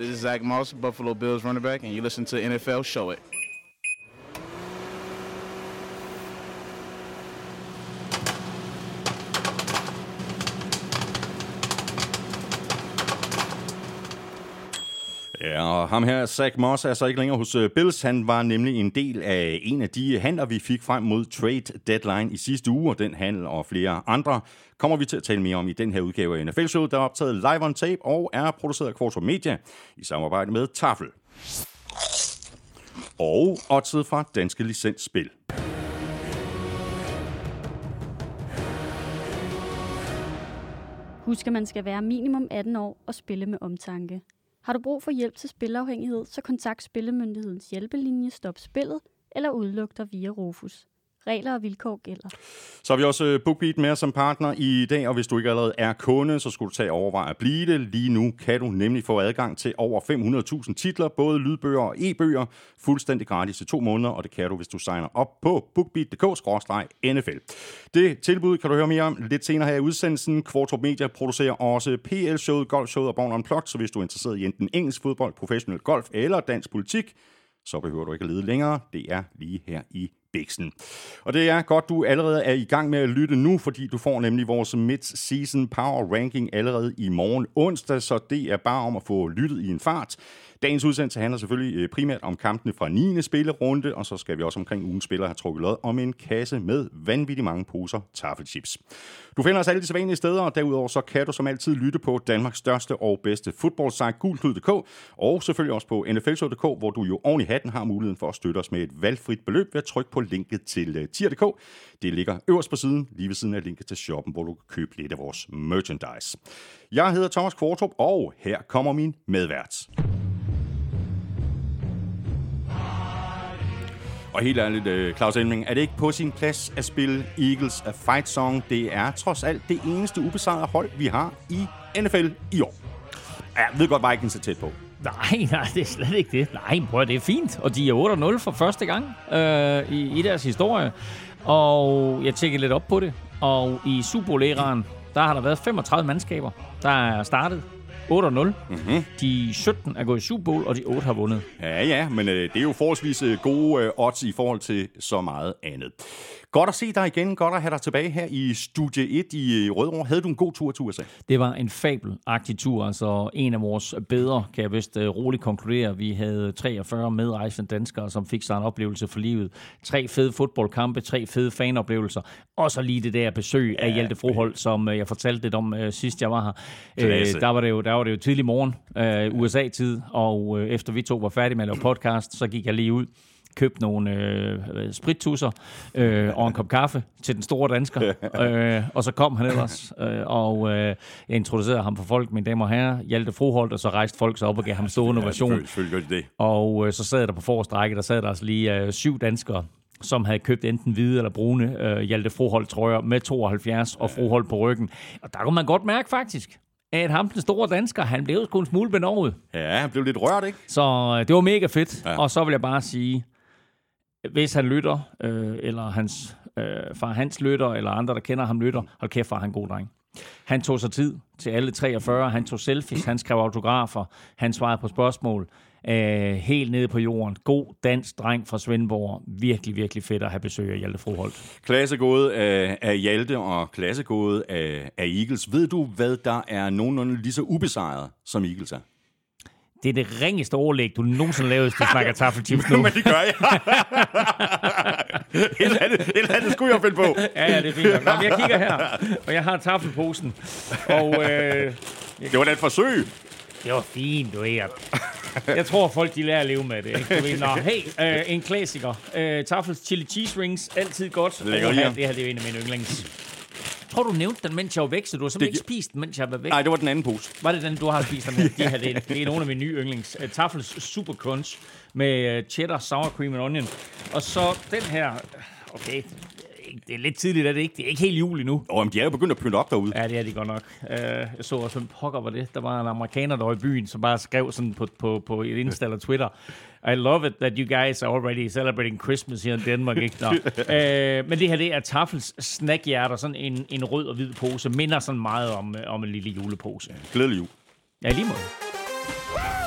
This is Zach Moss, Buffalo Bills running back, and you listen to NFL Show It. Og ham her, Zach Moss, er så ikke længere hos øh, Bills. Han var nemlig en del af en af de handler, vi fik frem mod trade deadline i sidste uge, og den handel og flere andre kommer vi til at tale mere om i den her udgave af NFL Show, der er optaget live on tape og er produceret af Quarto Media i samarbejde med Tafel. Og oddset fra Danske Licensspil. Husk, at man skal være minimum 18 år og spille med omtanke. Har du brug for hjælp til spilafhængighed, så kontakt Spillemyndighedens hjælpelinje Stop Spillet eller udluk dig via Rufus. Regler og vilkår gælder. Så har vi også øh, BookBeat med som partner i dag, og hvis du ikke allerede er kunde, så skulle du tage overvej at blive det. Lige nu kan du nemlig få adgang til over 500.000 titler, både lydbøger og e-bøger, fuldstændig gratis i to måneder, og det kan du, hvis du signer op på bookbeat.dk-nfl. Det tilbud kan du høre mere om lidt senere her i udsendelsen. Kvartrup Media producerer også PL-showet, golfshowet og Born Unplugged, så hvis du er interesseret i enten engelsk fodbold, professionel golf eller dansk politik, så behøver du ikke at lede længere. Det er lige her i Bixen. Og det er godt, du allerede er i gang med at lytte nu, fordi du får nemlig vores mid-season power ranking allerede i morgen onsdag, så det er bare om at få lyttet i en fart. Dagens udsendelse handler selvfølgelig øh, primært om kampene fra 9. spillerunde, og så skal vi også omkring ugens spiller have trukket lod om en kasse med vanvittigt mange poser taffelchips. Du finder os alle de sædvanlige steder, og derudover så kan du som altid lytte på Danmarks største og bedste fodboldsite, gulklud.dk, og selvfølgelig også på nflshow.dk, hvor du jo oven i hatten har muligheden for at støtte os med et valgfrit beløb ved at trykke på linket til øh, tier.dk. Det ligger øverst på siden, lige ved siden af linket til shoppen, hvor du kan købe lidt af vores merchandise. Jeg hedder Thomas Kvartrup, og her kommer min medvært. Og helt ærligt, øh, Claus Elming, er det ikke på sin plads at spille Eagles A Fight Song? Det er trods alt det eneste ubesejrede hold, vi har i NFL i år. Ja, jeg ved godt, Vikings er tæt på. Nej, nej, det er slet ikke det. Nej, prøv det er fint. Og de er 8-0 for første gang øh, i, i deres historie. Og jeg tjekkede lidt op på det. Og i Super bowl der har der været 35 mandskaber, der er startet 8-0. Mm-hmm. De 17 er gået i Super Bowl, og de 8 har vundet. Ja, ja, men øh, det er jo forholdsvis øh, gode øh, odds i forhold til så meget andet. Godt at se dig igen. Godt at have dig tilbage her i Studie 1 i øh, Rødovre. Havde du en god tur til USA? Det var en fabelagtig tur. Altså en af vores bedre, kan jeg vist uh, roligt konkludere. Vi havde 43 medrejsende danskere, som fik sig en oplevelse for livet. Tre fede fodboldkampe, tre fede fanoplevelser. Og så lige det der besøg ja, af Hjalte Frohold, som uh, jeg fortalte lidt om sidst jeg var her. Uh, der, var det jo, der var det jo tidlig morgen, USA-tid, og efter vi to var færdige med at lave podcast, så gik jeg lige ud købt nogle øh, sprittusser øh, og en kop kaffe til den store dansker. øh, og så kom han ellers, øh, og øh, jeg introducerede ham for folk, mine damer og herrer, Hjalte Froholt, og så rejste folk sig op og gav ham stor innovation. Ja, det. Og øh, så sad der på forreste række, der sad der altså lige øh, syv danskere, som havde købt enten hvide eller brune øh, Hjalte Froholt trøjer med 72 og Froholt på ryggen. Og der kunne man godt mærke faktisk, at ham, den store dansker, han blev sgu en smule benovet. Ja, han blev lidt rørt, ikke? Så øh, det var mega fedt. Ja. Og så vil jeg bare sige, hvis han lytter, øh, eller hans øh, far Hans lytter, eller andre, der kender ham lytter, hold kæft, var han god dreng. Han tog sig tid til alle 43, han tog selfies, han skrev autografer, han svarede på spørgsmål. Øh, helt nede på jorden. God dansk dreng fra Svendborg. Virkelig, virkelig fedt at have besøg af Hjalte Froholt. Klassegode af, af Hjalte og klassegode af, af Eagles. Ved du, hvad der er nogenlunde lige så ubesejret, som Eagles er? Det er det ringeste overlæg, du nogensinde lavet, hvis du snakker taffelchips nu. Men det gør jeg. et, andet, et andet skulle jeg finde på. ja, ja, det er fint. Nå, jeg kigger her, og jeg har taffelposen. Og, øh, det var da et forsøg. Det var fint, du ved. Jeg tror, folk de lærer at leve med det. Ikke? Nå, hey, øh, en klassiker. Øh, Tafels chili cheese rings, altid godt. Det, det her, det her det er en af mine yndlings tror, du nævnte den, mens jeg var væk, så du har simpelthen det... ikke spist den, mens jeg var væk. Nej, det var den anden pose. Var det den, du har spist? Den her? det, her, det, er, det er nogle af mine nye yndlings. Uh, Tafels Super Crunch med uh, cheddar, sour cream and onion. Og så den her... Okay, det er lidt tidligt, er det ikke? Det er ikke helt jul endnu. Åh, oh, men de er jo begyndt at pynte op derude. Ja, det er de godt nok. Uh, jeg så også, en pokker var det. Der var en amerikaner, der var i byen, som bare skrev sådan på, på, på et Insta eller Twitter. I love it that you guys are already celebrating Christmas here in Denmark. Ikke? Nå. uh, men det her, det er Tafels snackhjerter. Sådan en, en rød og hvid pose. Minder sådan meget om, om en lille julepose. Glædelig jul. Ja, lige måde.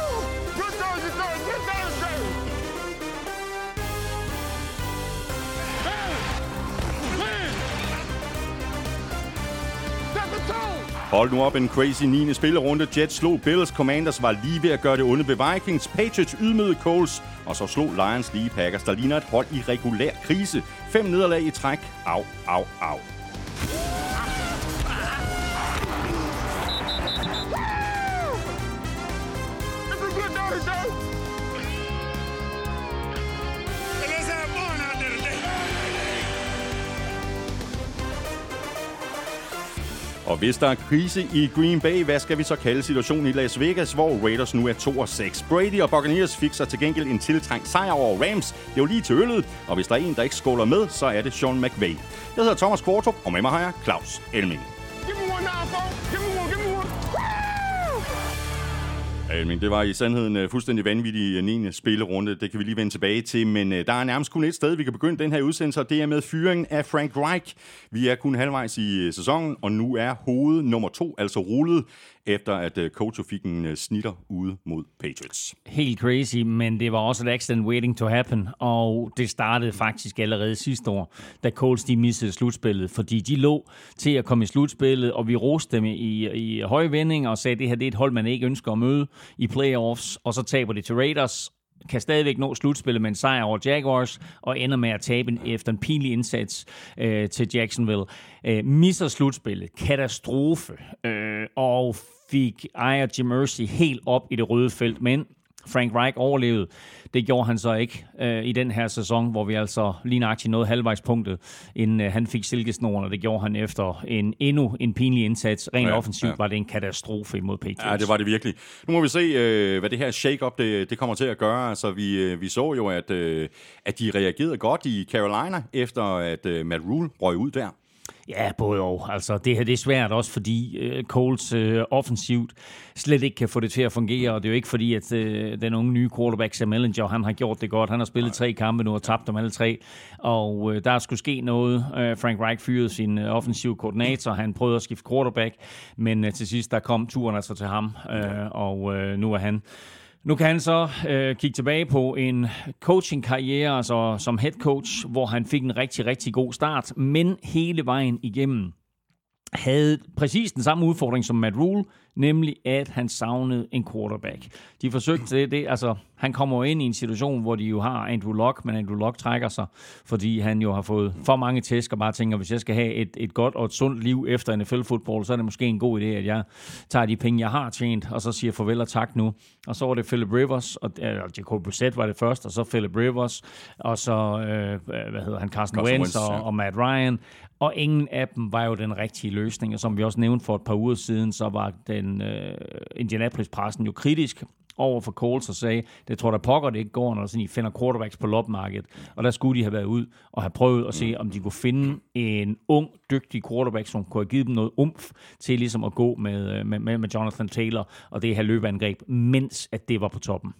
Hold nu op en crazy 9. spillerunde. Jets slog Bills. Commanders var lige ved at gøre det onde ved Vikings. Patriots ydmygede Coles. Og så slog Lions lige Packers, der ligner et hold i regulær krise. Fem nederlag i træk. Au, au, au. Og hvis der er krise i Green Bay, hvad skal vi så kalde situationen i Las Vegas, hvor Raiders nu er 2 og 6? Brady og Buccaneers fik sig til gengæld en tiltrængt sejr over Rams. Det var lige til øllet, og hvis der er en, der ikke skåler med, så er det Sean McVay. Jeg hedder Thomas Kvartrup, og med mig har jeg Claus Elming. Give me one now, men det var i sandheden øh, fuldstændig vanvittig øh, 9. Spillerunde. Det kan vi lige vende tilbage til, men øh, der er nærmest kun et sted, vi kan begynde den her udsendelse, og det er med fyringen af Frank Reich. Vi er kun halvvejs i sæsonen, og nu er hoved nummer to altså rullet efter at Koto fik en snitter ude mod Patriots. Helt crazy, men det var også et accident waiting to happen, og det startede faktisk allerede sidste år, da Colts de missede slutspillet, fordi de lå til at komme i slutspillet, og vi roste dem i, i høje vending og sagde, at det her det er et hold, man ikke ønsker at møde i playoffs, og så taber det til Raiders, kan stadigvæk nå slutspillet med en sejr over Jaguars, og ender med at tabe efter en pinlig indsats øh, til Jacksonville. Øh, misser slutspillet. Katastrofe. Øh, og fik Aya Mercy helt op i det røde felt, men Frank Reich overlevede. Det gjorde han så ikke øh, i den her sæson, hvor vi altså lige nøjagtigt nåede halvvejspunktet, inden øh, han fik silkesnoren, og det gjorde han efter en endnu en pinlig indsats. Rent ja, offensivt ja. var det en katastrofe imod Patriots. Ja, det var det virkelig. Nu må vi se, øh, hvad det her shake-up det, det kommer til at gøre. Altså, vi, øh, vi så jo, at, øh, at de reagerede godt i Carolina, efter at øh, Matt Rule røg ud der. Ja, både og. Altså, det her det er svært også, fordi uh, Coles uh, offensivt slet ikke kan få det til at fungere, og det er jo ikke fordi, at uh, den unge nye quarterback, Sam Ellinger, han har gjort det godt. Han har spillet tre kampe nu og tabt dem alle tre, og uh, der skulle ske noget. Uh, Frank Reich fyrede sin uh, offensive koordinator, han prøvede at skifte quarterback, men uh, til sidst der kom turen altså til ham, uh, og uh, nu er han nu kan han så øh, kigge tilbage på en coaching-karriere altså som head coach, hvor han fik en rigtig, rigtig god start, men hele vejen igennem havde præcis den samme udfordring som Matt Rule, nemlig at han savnede en quarterback. De forsøgte det, det altså, han kommer ind i en situation, hvor de jo har Andrew Luck, men Andrew Luck trækker sig, fordi han jo har fået for mange tæsk, og bare tænker, hvis jeg skal have et, et godt og et sundt liv efter NFL-fodbold, så er det måske en god idé, at jeg tager de penge, jeg har tjent, og så siger farvel og tak nu. Og så var det Philip Rivers, og øh, Jacob Brissett var det første, og så Philip Rivers, og så, øh, hvad hedder han, Carson, Carson Wentz, Wentz og, ja. og Matt Ryan, og ingen af dem var jo den rigtige løsning, og som vi også nævnte for et par uger siden, så var den øh, Indianapolis-pressen jo kritisk over for Coles og sagde, det tror der pokker det ikke går, når I finder quarterbacks på lopmarkedet. Og der skulle de have været ud og have prøvet at se, om de kunne finde en ung, dygtig quarterback, som kunne have givet dem noget umf til ligesom at gå med, med, med Jonathan Taylor og det her løbeangreb, mens at det var på toppen.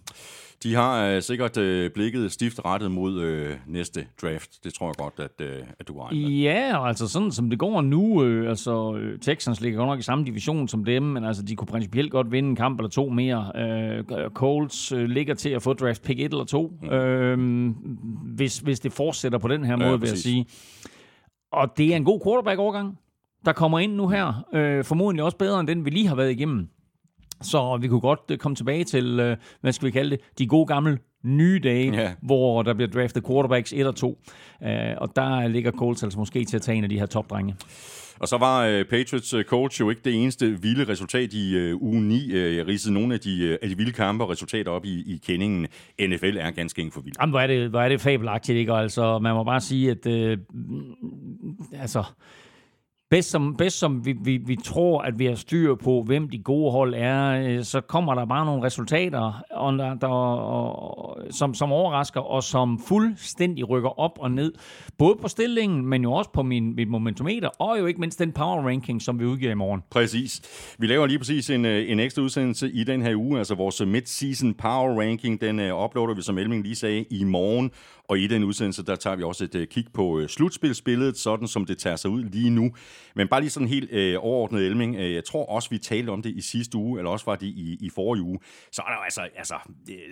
De har øh, sikkert øh, blikket stift rettet mod øh, næste draft. Det tror jeg godt, at, øh, at du har. Ja, altså sådan som det går nu, øh, altså øh, Texans ligger godt nok i samme division som dem, men altså de kunne principielt godt vinde en kamp eller to mere. Øh, Colts øh, ligger til at få draft pick 1 eller 2, mm. øh, hvis, hvis det fortsætter på den her måde, ja, vil jeg sige. Og det er en god quarterback-overgang, der kommer ind nu her. Øh, formodentlig også bedre end den, vi lige har været igennem. Så vi kunne godt øh, komme tilbage til, øh, hvad skal vi kalde det, de gode gamle nye dage, yeah. hvor der bliver draftet quarterbacks 1 og 2. Uh, og der ligger Colts altså måske til at tage en af de her topdrenge. Og så var Patriots coach jo ikke det eneste vilde resultat i uge 9. Uh, jeg ridsede nogle af de, af de vilde kampe og resultater op i, i kendingen. NFL er ganske enkelt for vildt. Jamen, hvor er det, hvor er det fabelagtigt, ikke? Altså, man må bare sige, at uh, altså, bedst som, bedst som vi, vi, vi tror, at vi har styr på, hvem de gode hold er, øh, så kommer der bare nogle resultater, og der, der, og, som, som overrasker, og som fuldstændig rykker op og ned. Både på stillingen, men jo også på min, mit momentometer, og jo ikke mindst den power ranking, som vi udgiver i morgen. Præcis. Vi laver lige præcis en, øh, en ekstra udsendelse i den her uge, altså vores mid-season power ranking, den uh, uploader vi, som Elming lige sagde, i morgen. Og i den udsendelse, der tager vi også et øh, kig på øh, slutspilsbilledet, sådan som det tager sig ud lige nu. Men bare lige sådan helt øh, overordnet, Elming, øh, jeg tror også, vi talte om det i sidste uge, eller også var det i, i forrige uge, så er der jo altså, altså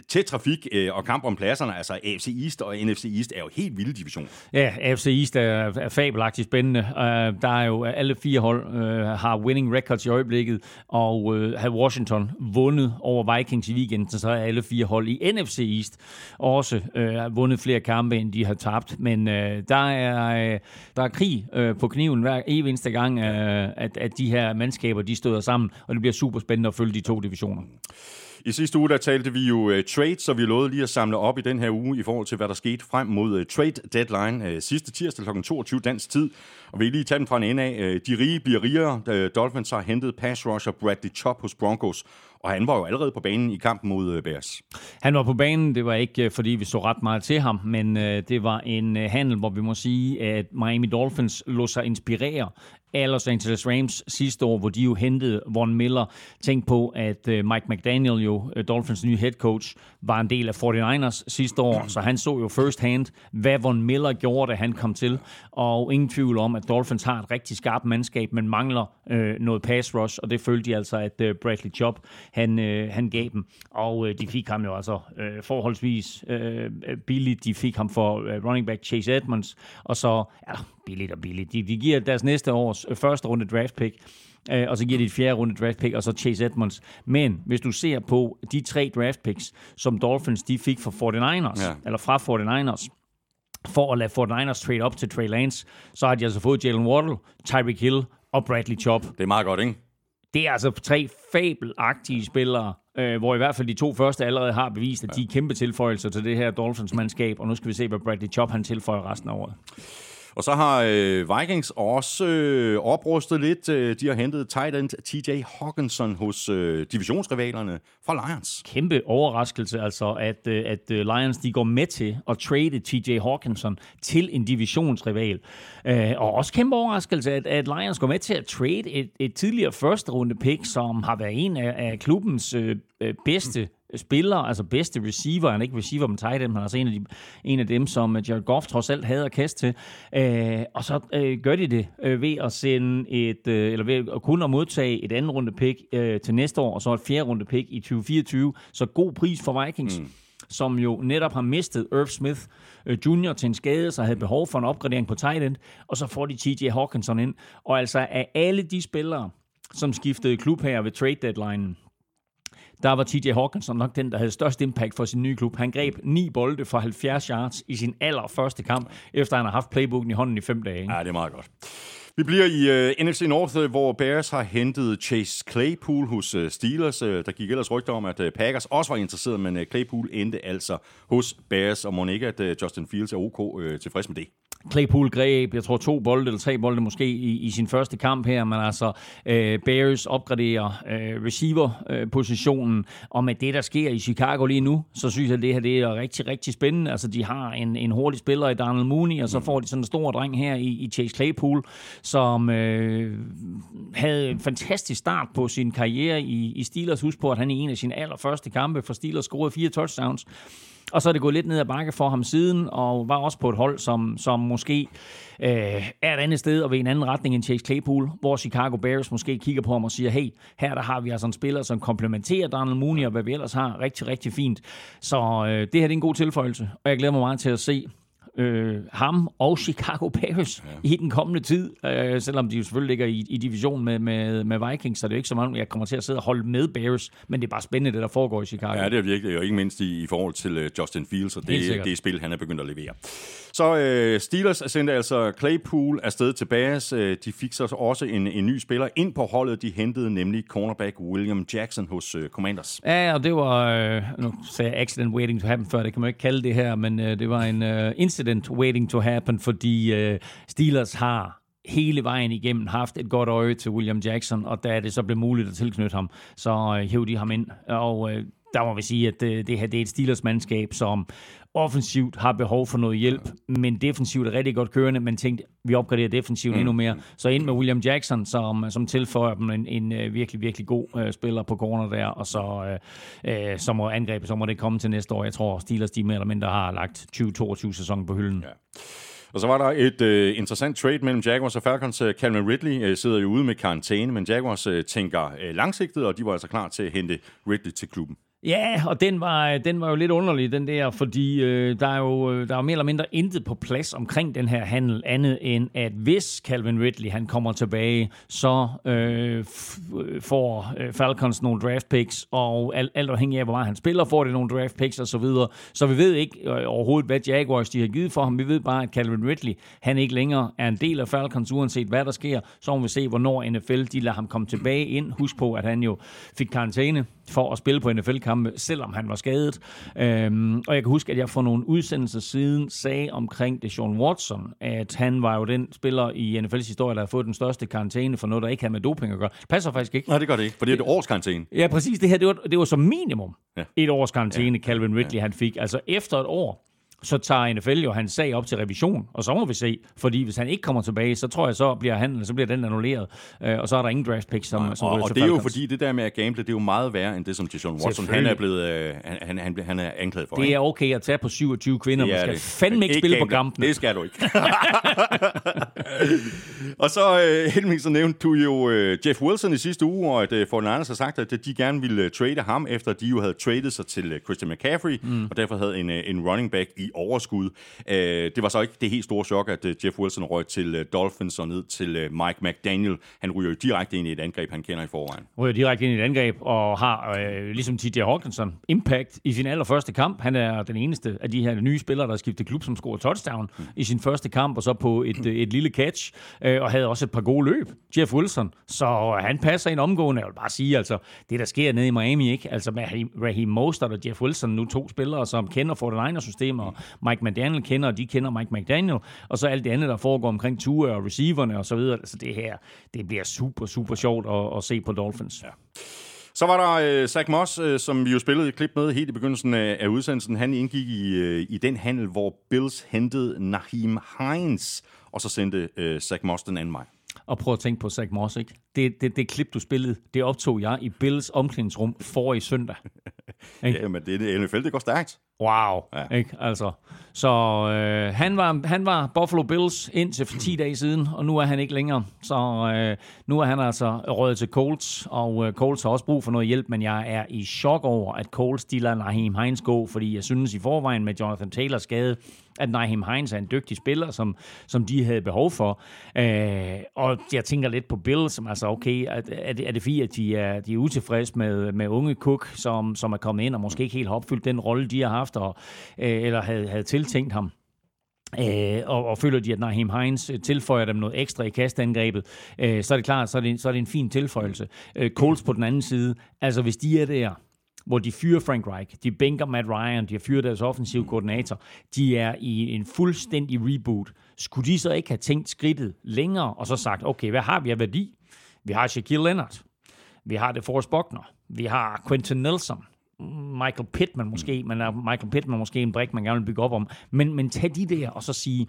tæt trafik øh, og kamp om pladserne, altså AFC East og NFC East er jo helt vilde division. Ja, AFC East er, er fabelagtigt spændende. Uh, der er jo øh, alle fire hold uh, har winning records i øjeblikket, og uh, har Washington vundet over Vikings i weekenden, så er alle fire hold i NFC East også uh, vundet flere kampe, end de har tabt. Men øh, der, er, øh, der er krig øh, på kniven hver evig eneste gang, øh, at, at de her mandskaber de støder sammen, og det bliver super spændende at følge de to divisioner. I sidste uge, der talte vi jo øh, uh, trade, så vi lovede lige at samle op i den her uge i forhold til, hvad der skete frem mod uh, trade deadline uh, sidste tirsdag kl. 22 dansk tid. Og vi lige tage dem fra en ende af. Øh, de rige bliver rigere. Dolphins har hentet pass rusher Bradley Chop hos Broncos. Og han var jo allerede på banen i kampen mod øh, Bears. Han var på banen, det var ikke øh, fordi vi så ret meget til ham, men det var en handel, hvor vi må sige, at Miami Dolphins lå sig inspirere af Los Angeles Rams sidste år, hvor de jo hentede Von Miller. Tænk på, at Mike McDaniel, jo Dolphins nye head coach, var en del af 49ers sidste år, så han så jo first hand, hvad Von Miller gjorde, da han kom til. Og ingen tvivl om, at Dolphins har et rigtig skarpt mandskab, men mangler uh, noget pass rush, og det følte de altså, at uh, Bradley Chop, han, uh, han gav dem. Og uh, de fik ham jo altså uh, forholdsvis uh, billigt. De fik ham for uh, running back Chase Edmonds, og så, ja, billigt og billigt. De, de giver deres næste års første runde draft pick, øh, og så giver de et fjerde runde draft pick, og så Chase Edmonds. Men hvis du ser på de tre draft picks, som Dolphins de fik fra 49ers, ja. eller fra 49ers, for at lade 49ers trade op til Trey Lance, så har de altså fået Jalen Waddle, Tyreek Hill og Bradley Chop. Det er meget godt, ikke? Det er altså tre fabelagtige spillere, øh, hvor i hvert fald de to første allerede har bevist, at de er kæmpe tilføjelser til det her Dolphins-mandskab, og nu skal vi se, hvad Bradley Chop han tilføjer resten af året. Og så har øh, Vikings også øh, oprustet lidt. Øh, de har hentet tight end TJ Hawkinson hos øh, divisionsrivalerne fra Lions. Kæmpe overraskelse altså, at, øh, at øh, Lions de går med til at trade TJ Hawkinson til en divisionsrival. Øh, og også kæmpe overraskelse, at, at Lions går med til at trade et, et tidligere første runde pick, som har været en af, af klubbens øh, øh bedste spiller, altså bedste receiver, han er ikke receiver, men tight end, han er altså en af, de, en af dem, som Jared Goff trods alt havde at kaste til. Øh, og så øh, gør de det øh, ved at sende et, øh, eller ved at kun at modtage et andet runde pick øh, til næste år, og så et fjerde runde pick i 2024. Så god pris for Vikings. Mm som jo netop har mistet Irv Smith øh, Jr. til en skade, så havde behov for en opgradering på tight end, og så får de TJ Hawkinson ind. Og altså af alle de spillere, som skiftede klub her ved trade deadline, der var TJ Hawkinson nok den, der havde størst impact for sin nye klub. Han greb ni bolde for 70 yards i sin allerførste kamp, efter han har haft playbooken i hånden i fem dage. Ikke? Ja, det er meget godt. Vi bliver i øh, uh, NFC North, øh, hvor Bears har hentet Chase Claypool hos uh, Steelers. Uh, der gik ellers rygter om, at uh, Packers også var interesseret, men uh, Claypool endte altså hos Bears, og må ikke, at uh, Justin Fields er ok uh, tilfreds med det. Claypool greb, jeg tror to bolde eller tre bolde måske i, i sin første kamp her, men altså øh, Bears opgraderer øh, receiver-positionen, øh, og med det, der sker i Chicago lige nu, så synes jeg, at det her det er rigtig, rigtig spændende. Altså, de har en, en hurtig spiller i Donald Mooney, og så får de sådan en stor dreng her i, i Chase Claypool, som øh, havde en fantastisk start på sin karriere i, i Steelers. Husk på, at han i en af sine allerførste kampe for Steelers scorede fire touchdowns. Og så er det gået lidt ned ad bakke for ham siden, og var også på et hold, som, som måske øh, er et andet sted og ved en anden retning end Chase Claypool, hvor Chicago Bears måske kigger på ham og siger, hey, her der har vi altså en spiller, som komplementerer Donald Mooney og hvad vi ellers har rigtig, rigtig fint. Så øh, det her det er en god tilføjelse, og jeg glæder mig meget til at se, øh, ham og Chicago Bears ja. i den kommende tid. Øh, selvom de jo selvfølgelig ligger i, i division med, med, med Vikings, så det er ikke så meget, jeg kommer til at sidde og holde med Bears, men det er bare spændende, det der foregår i Chicago. Ja, det er virkelig, og ikke mindst i, i forhold til uh, Justin Fields, og det, det er spil, han er begyndt at levere. Så øh, Steelers sendte altså Claypool afsted til Bears. Øh, de fik så også en, en ny spiller ind på holdet. De hentede nemlig cornerback William Jackson hos øh, Commanders. Ja, og det var, øh, nu sagde jeg accident waiting to happen før, det kan man ikke kalde det her, men øh, det var en øh, incident waiting to happen, fordi øh, Steelers har hele vejen igennem haft et godt øje til William Jackson, og da det så blev muligt at tilknytte ham, så øh, hævde de ham ind. Og øh, der må vi sige, at det, det her det er et Steelers-mandskab, som offensivt har behov for noget hjælp, men defensivt er rigtig godt kørende, men tænkte, vi opgraderer defensivt mm. endnu mere. Så ind med William Jackson, som, som tilføjer dem en, en, en virkelig, virkelig god uh, spiller på corner der, og så, uh, uh, så må angrebet, så må det komme til næste år. Jeg tror, Steelers de mere eller mindre har lagt 2022 sæsonen på hylden. Ja. Og så var der et øh, interessant trade mellem Jaguars og Falcons. Calvin Ridley øh, sidder jo ude med karantæne, men Jaguars øh, tænker øh, langsigtet, og de var altså klar til at hente Ridley til klubben. Ja, og den var, den var jo lidt underlig, den der, fordi øh, der er jo øh, der er mere eller mindre intet på plads omkring den her handel, andet end at hvis Calvin Ridley han kommer tilbage, så øh, f- øh, får øh, Falcons nogle draft picks, og alt, alt afhængig af, hvor meget han spiller, får det nogle draft picks og så videre. Så vi ved ikke øh, overhovedet, hvad Jaguars de har givet for ham. Vi ved bare, at Calvin Ridley, han ikke længere er en del af Falcons, uanset hvad der sker. Så må vi se, hvornår NFL de lader ham komme tilbage ind. Husk på, at han jo fik karantæne for at spille på NFL-kampe, selvom han var skadet. Øhm, og jeg kan huske, at jeg for nogle udsendelser siden sagde omkring det Sean Watson, at han var jo den spiller i NFL's historie, der har fået den største karantæne for noget, der ikke har med doping at gøre. Det passer faktisk ikke. Nej, det gør det ikke, for det er det års karantæne. Ja, præcis. Det her, det var, det var som minimum Ja. ja. et års karantæne, ja. Calvin Ridley han fik. Altså efter et år, så tager NFL jo hans sag op til revision, og så må vi se, fordi hvis han ikke kommer tilbage, så tror jeg, så bliver han, så bliver den annulleret, øh, og så er der ingen draft picks, som, som Og, og til det er jo fordi, det der med at gamble, det er jo meget værre end det, som Deshaun Watson, han er blevet, øh, han, han, han, er anklaget for. Det ikke? er okay at tage på 27 kvinder, man skal det. fandme ikke spille på gamble. kampene. Det skal du ikke. og så, øh, Helming, så nævnte du jo øh, Jeff Wilson i sidste uge, og at øh, 49ers har sagt, at de gerne ville øh, trade ham, efter de jo havde tradet sig til øh, Christian McCaffrey, mm. og derfor havde en, øh, en running back i overskud. Øh, det var så ikke det helt store chok, at øh, Jeff Wilson røg til øh, Dolphins og ned til øh, Mike McDaniel. Han ryger jo direkte ind i et angreb, han kender i forvejen. ryger direkte ind i et angreb og har, øh, ligesom TJ Hawkinson, impact i sin allerførste kamp. Han er den eneste af de her nye spillere, der har skiftet klub, som scorer touchdown mm. i sin første kamp, og så på et, et lille catch, øh, og havde også et par gode løb, Jeff Wilson. Så han passer ind omgående. Jeg vil bare sige, altså, det der sker nede i Miami, ikke? Altså med Raheem- Mostert og Jeff Wilson, nu to spillere, som kender 49ers-systemet, og Mike McDaniel kender, og de kender Mike McDaniel, og så alt det andet, der foregår omkring Tua og receiverne og så videre. Altså det her, det bliver super, super sjovt at, at se på Dolphins. Ja. Så var der øh, Zach Moss, øh, som vi jo spillede et klip med helt i begyndelsen af, af udsendelsen. Han indgik i, øh, i den handel, hvor Bills hentede Nahim Hines, og så sendte øh, Zach Moss den anden vej. Og prøv at tænke på Zach Moss, ikke? Det, det, det klip, du spillede, det optog jeg i Bills omklædningsrum for i søndag. Ikke? Ja, men det, det NFL, det går stærkt. Wow. Ja. Ikke? Altså, så øh, han, var, han var Buffalo Bills indtil for 10 dage siden, og nu er han ikke længere. Så øh, nu er han altså røget til Colts, og øh, Colts har også brug for noget hjælp, men jeg er i chok over, at Colts de lader Naheem Hines gå, fordi jeg synes i forvejen med Jonathan Taylors skade, at Naheem Hines er en dygtig spiller, som, som de havde behov for. Øh, og jeg tænker lidt på Bill, som altså, okay, er, er, det, er det fordi, at de er, de er utilfredse med, med unge Cook, som, som er kommet ind og måske ikke helt har opfyldt den rolle, de har haft, og, øh, eller havde, havde tiltænkt ham. Øh, og, og føler de, at Naheem Hines øh, tilføjer dem noget ekstra i kastangrebet, øh, så er det klart, så er det, så er det en fin tilføjelse. Øh, Coles på den anden side, altså hvis de er der, hvor de fyrer Frank Reich, de bænker Matt Ryan, de har fyret deres offensive koordinator, de er i en fuldstændig reboot. Skulle de så ikke have tænkt skridtet længere, og så sagt, okay, hvad har vi af værdi? Vi har Shaquille Leonard, vi har DeForest Buckner, vi har Quentin Nelson, Michael Pittman måske, men er Michael Pittman måske en brik, man gerne vil bygge op om. Men, men tag de der, og så sige,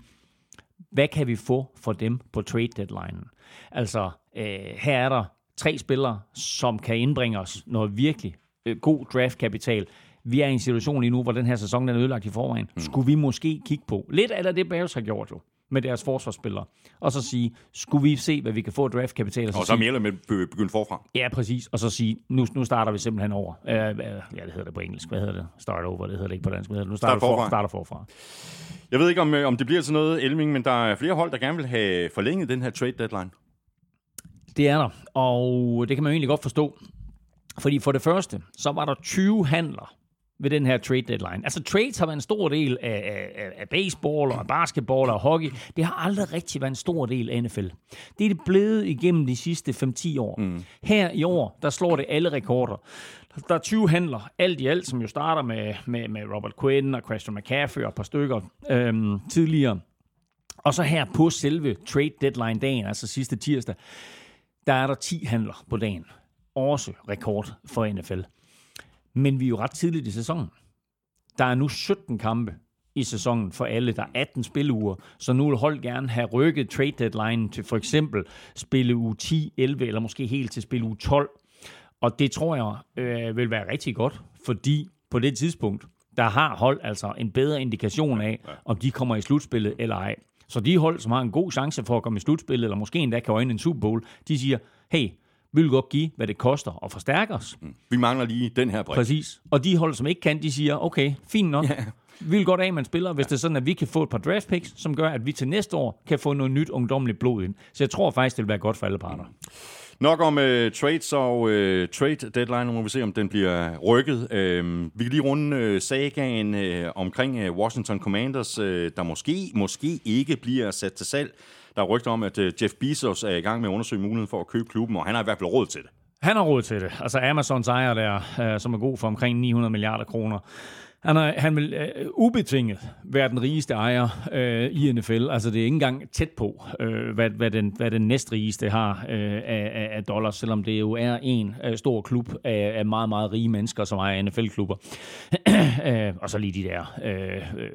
hvad kan vi få for dem på trade deadline? Altså, øh, her er der tre spillere, som kan indbringe os noget virkelig øh, god draftkapital. Vi er i en situation lige nu, hvor den her sæson den er ødelagt i forvejen. Skulle vi måske kigge på lidt af det, Bears har gjort jo, med deres forsvarsspillere, og så sige, skulle vi se, hvad vi kan få af draftkapital? Og så sige, mere med begyndt forfra. Ja, præcis. Og så sige, nu, nu starter vi simpelthen over. Uh, ja, det hedder det på engelsk. Hvad hedder det? Start over. Det hedder det ikke på dansk. Hvad hedder det? Nu starter Start forfra. For, starter forfra. Jeg ved ikke, om, øh, om det bliver til noget, Elming, men der er flere hold, der gerne vil have forlænget den her trade deadline. Det er der. Og det kan man jo egentlig godt forstå. Fordi for det første, så var der 20 handler ved den her trade deadline. Altså trades har været en stor del af, af, af baseball og af basketball og hockey. Det har aldrig rigtig været en stor del af NFL. Det er det blevet igennem de sidste 5-10 år. Mm. Her i år, der slår det alle rekorder. Der er 20 handler, alt i alt, som jo starter med, med, med Robert Quinn og Christian McCaffrey og et par stykker øhm, tidligere. Og så her på selve trade deadline dagen, altså sidste tirsdag, der er der 10 handler på dagen. Også rekord for NFL. Men vi er jo ret tidligt i sæsonen. Der er nu 17 kampe i sæsonen for alle. Der er 18 spilleuger, så nu vil hold gerne have rykket trade deadline til for eksempel spille uge 10, 11 eller måske helt til spille uge 12. Og det tror jeg øh, vil være rigtig godt, fordi på det tidspunkt, der har hold altså en bedre indikation af, om de kommer i slutspillet eller ej. Så de hold, som har en god chance for at komme i slutspillet, eller måske endda kan øjne en Super Bowl, de siger, hey, vi vil godt give, hvad det koster at forstærke os. Vi mangler lige den her brik. Præcis. Og de hold, som ikke kan, de siger, okay, fint nok. Ja. Vi vil godt af med en spiller, hvis det er sådan, at vi kan få et par draft picks, som gør, at vi til næste år kan få noget nyt ungdomligt blod ind. Så jeg tror faktisk, det vil være godt for alle parter. Nok om uh, trades og uh, trade deadline, nu må vi se, om den bliver rykket. Uh, vi kan lige runde uh, sagaen uh, omkring uh, Washington Commanders, uh, der måske, måske ikke bliver sat til salg. Der er rygter om, at øh, Jeff Bezos er i gang med at undersøge muligheden for at købe klubben, og han har i hvert fald råd til det. Han har råd til det. Altså Amazons ejer der, øh, som er god for omkring 900 milliarder kroner. Han, er, han vil øh, ubetinget være den rigeste ejer øh, i NFL. Altså det er ikke engang tæt på, øh, hvad, hvad, den, hvad den næstrigeste har øh, af, af, dollars, selvom det jo er en øh, stor klub af, af meget, meget rige mennesker, som ejer NFL-klubber. øh, og så lige de der øh, øh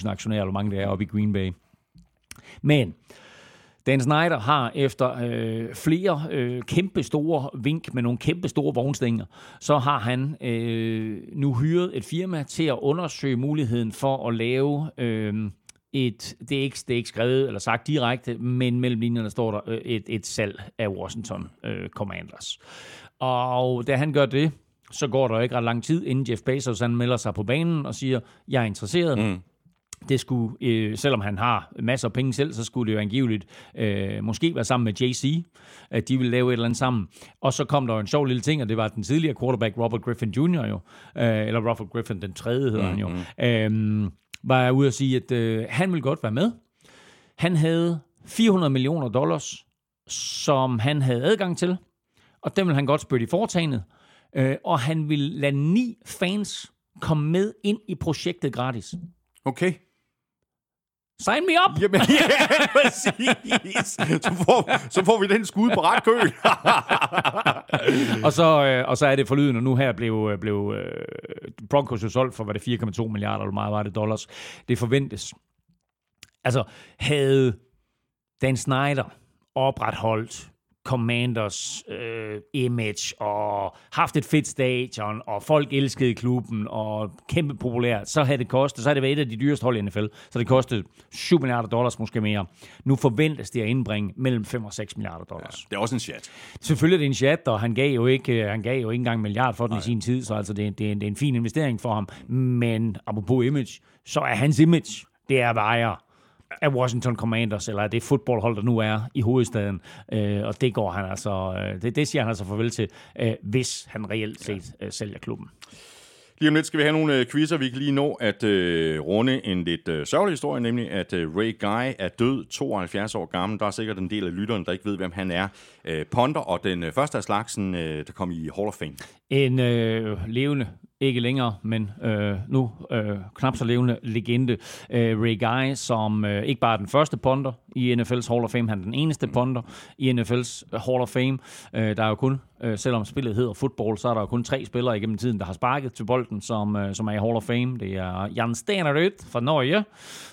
250.000 aktionærer, eller hvor mange der er oppe i Green Bay. Men Dan Snyder har efter øh, flere øh, kæmpe store vink med nogle kæmpe store vognstænger, så har han øh, nu hyret et firma til at undersøge muligheden for at lave øh, et, det er, ikke, det er ikke skrevet eller sagt direkte, men mellem linjerne står der øh, et, et salg af Washington øh, Commanders. Og da han gør det, så går der ikke ret lang tid, inden Jeff Bezos han melder sig på banen og siger, jeg er interesseret. Mm det skulle, øh, selvom han har masser af penge selv, så skulle det jo angiveligt øh, måske være sammen med JC, at de ville lave et eller andet sammen. Og så kom der jo en sjov lille ting, og det var den tidligere quarterback Robert Griffin Jr. jo, øh, eller Robert Griffin den tredje hedder mm-hmm. han jo, mm-hmm. øh, var ude at sige, at øh, han ville godt være med. Han havde 400 millioner dollars, som han havde adgang til, og dem ville han godt spørge i foretagendet, øh, og han ville lade ni fans komme med ind i projektet gratis. Okay. Sign me up! Jamen, ja, præcis. Så får, så får vi den skud på ret køl. og, så, øh, og så er det forlyden, og nu her blev, blev øh, Broncos jo solgt for, hvad det 4,2 milliarder, eller meget var det dollars. Det forventes. Altså, havde Dan Snyder opretholdt Commanders øh, image og haft et fedt stadion, og folk elskede klubben, og kæmpe populært, så havde det kostet, så havde det været et af de dyreste hold i NFL, så det kostede 7 milliarder dollars måske mere. Nu forventes det at indbringe mellem 5 og 6 milliarder dollars. Ja, det er også en chat. Selvfølgelig er det en chat, og han gav jo ikke, han gav jo ikke engang en milliard for den Nej. i sin tid, så altså det, det, er en, det er en fin investering for ham. Men apropos image, så er hans image, det er være af Washington Commanders, eller af det fodboldhold, der nu er i hovedstaden. Øh, og det går han altså, øh, det, det siger han altså farvel til, øh, hvis han reelt set øh, sælger klubben. Lige om lidt skal vi have nogle øh, quizzer. Vi kan lige nå at øh, runde en lidt øh, sørgelig historie, nemlig at øh, Ray Guy er død, 72 år gammel. Der er sikkert en del af lytterne, der ikke ved, hvem han er. Øh, Ponder og den øh, første af slagsen, øh, der kom i Hall of Fame. En øh, levende ikke længere, men øh, nu øh, knap så levende legende, øh, Ray Guy, som øh, ikke bare er den første ponder i NFL's Hall of Fame, han er den eneste ponder i NFL's Hall of Fame. Øh, der er jo kun, øh, selvom spillet hedder football, så er der jo kun tre spillere igennem tiden, der har sparket til bolden, som, øh, som er i Hall of Fame. Det er Jan Stenerud fra Norge,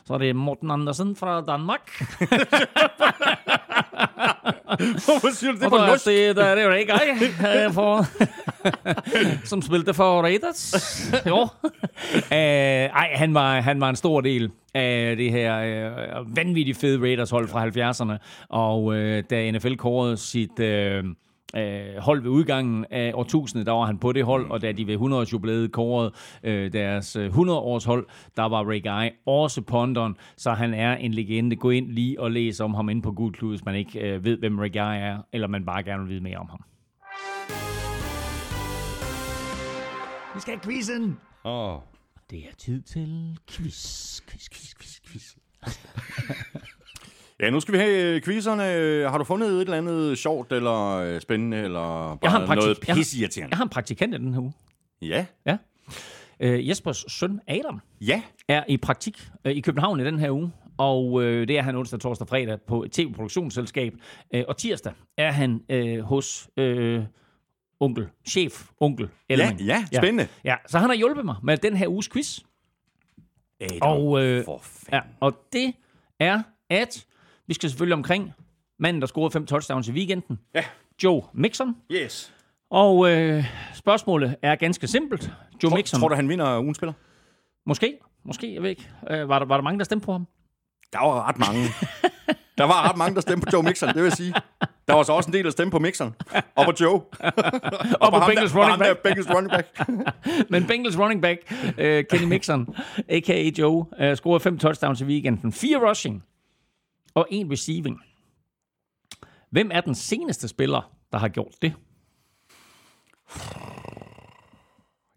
så er det Morten Andersen fra Danmark. Hvorfor siger du det på norsk? Det, der er det jo ikke jeg, for, som spillede for Raiders. jo. Uh, ej, han var, han var en stor del af det her uh, vanvittigt fede Raiders-hold fra 70'erne. Og uh, da NFL kårede sit... Uh, øh, hold ved udgangen af årtusindet, der var han på det hold, og da de ved 100 års jubilæet kårede øh, deres 100 års hold, der var Ray Guy også ponderen, så han er en legende. Gå ind lige og læs om ham inde på Google, hvis man ikke øh, ved, hvem Ray Guy er, eller man bare gerne vil vide mere om ham. Vi skal have quizzen! Åh. Oh. Det er tid til quiz, quiz, quiz, quiz, quiz. Ja, nu skal vi have øh, quizzerne. Har du fundet et eller andet sjovt, eller øh, spændende, eller bare jeg har noget pisseirriterende? Jeg, jeg har en praktikant i den her uge. Ja? Ja. Uh, Jespers søn Adam ja. er i praktik uh, i København i den her uge. Og uh, det er han onsdag, torsdag og fredag på et tv-produktionsselskab. Uh, og tirsdag er han uh, hos uh, onkel, chef, onkel Elming. Ja, ja, spændende. Ja, ja, så han har hjulpet mig med den her uges quiz. Adam, og, uh, for ja, og det er, at vi skal selvfølgelig omkring manden, der scorede fem touchdowns i weekenden. Ja. Joe Mixon. Yes. Og øh, spørgsmålet er ganske simpelt. Joe tror, Mixon. Tror du, han vinder ugen spiller? Måske. Måske, jeg ved ikke. Øh, var, der, var der mange, der stemte på ham? Der var ret mange. Der var ret mange, der stemte på Joe Mixon, det vil sige. Der var så også en del, der stemte på Mixon. Og på Joe. og, på ham Bengals running back. Bengals running back. Men Bengals running back, uh, Kenny Mixon, a.k.a. Joe, uh, scorede fem touchdowns i weekenden. Fire rushing og en receiving. Hvem er den seneste spiller, der har gjort det?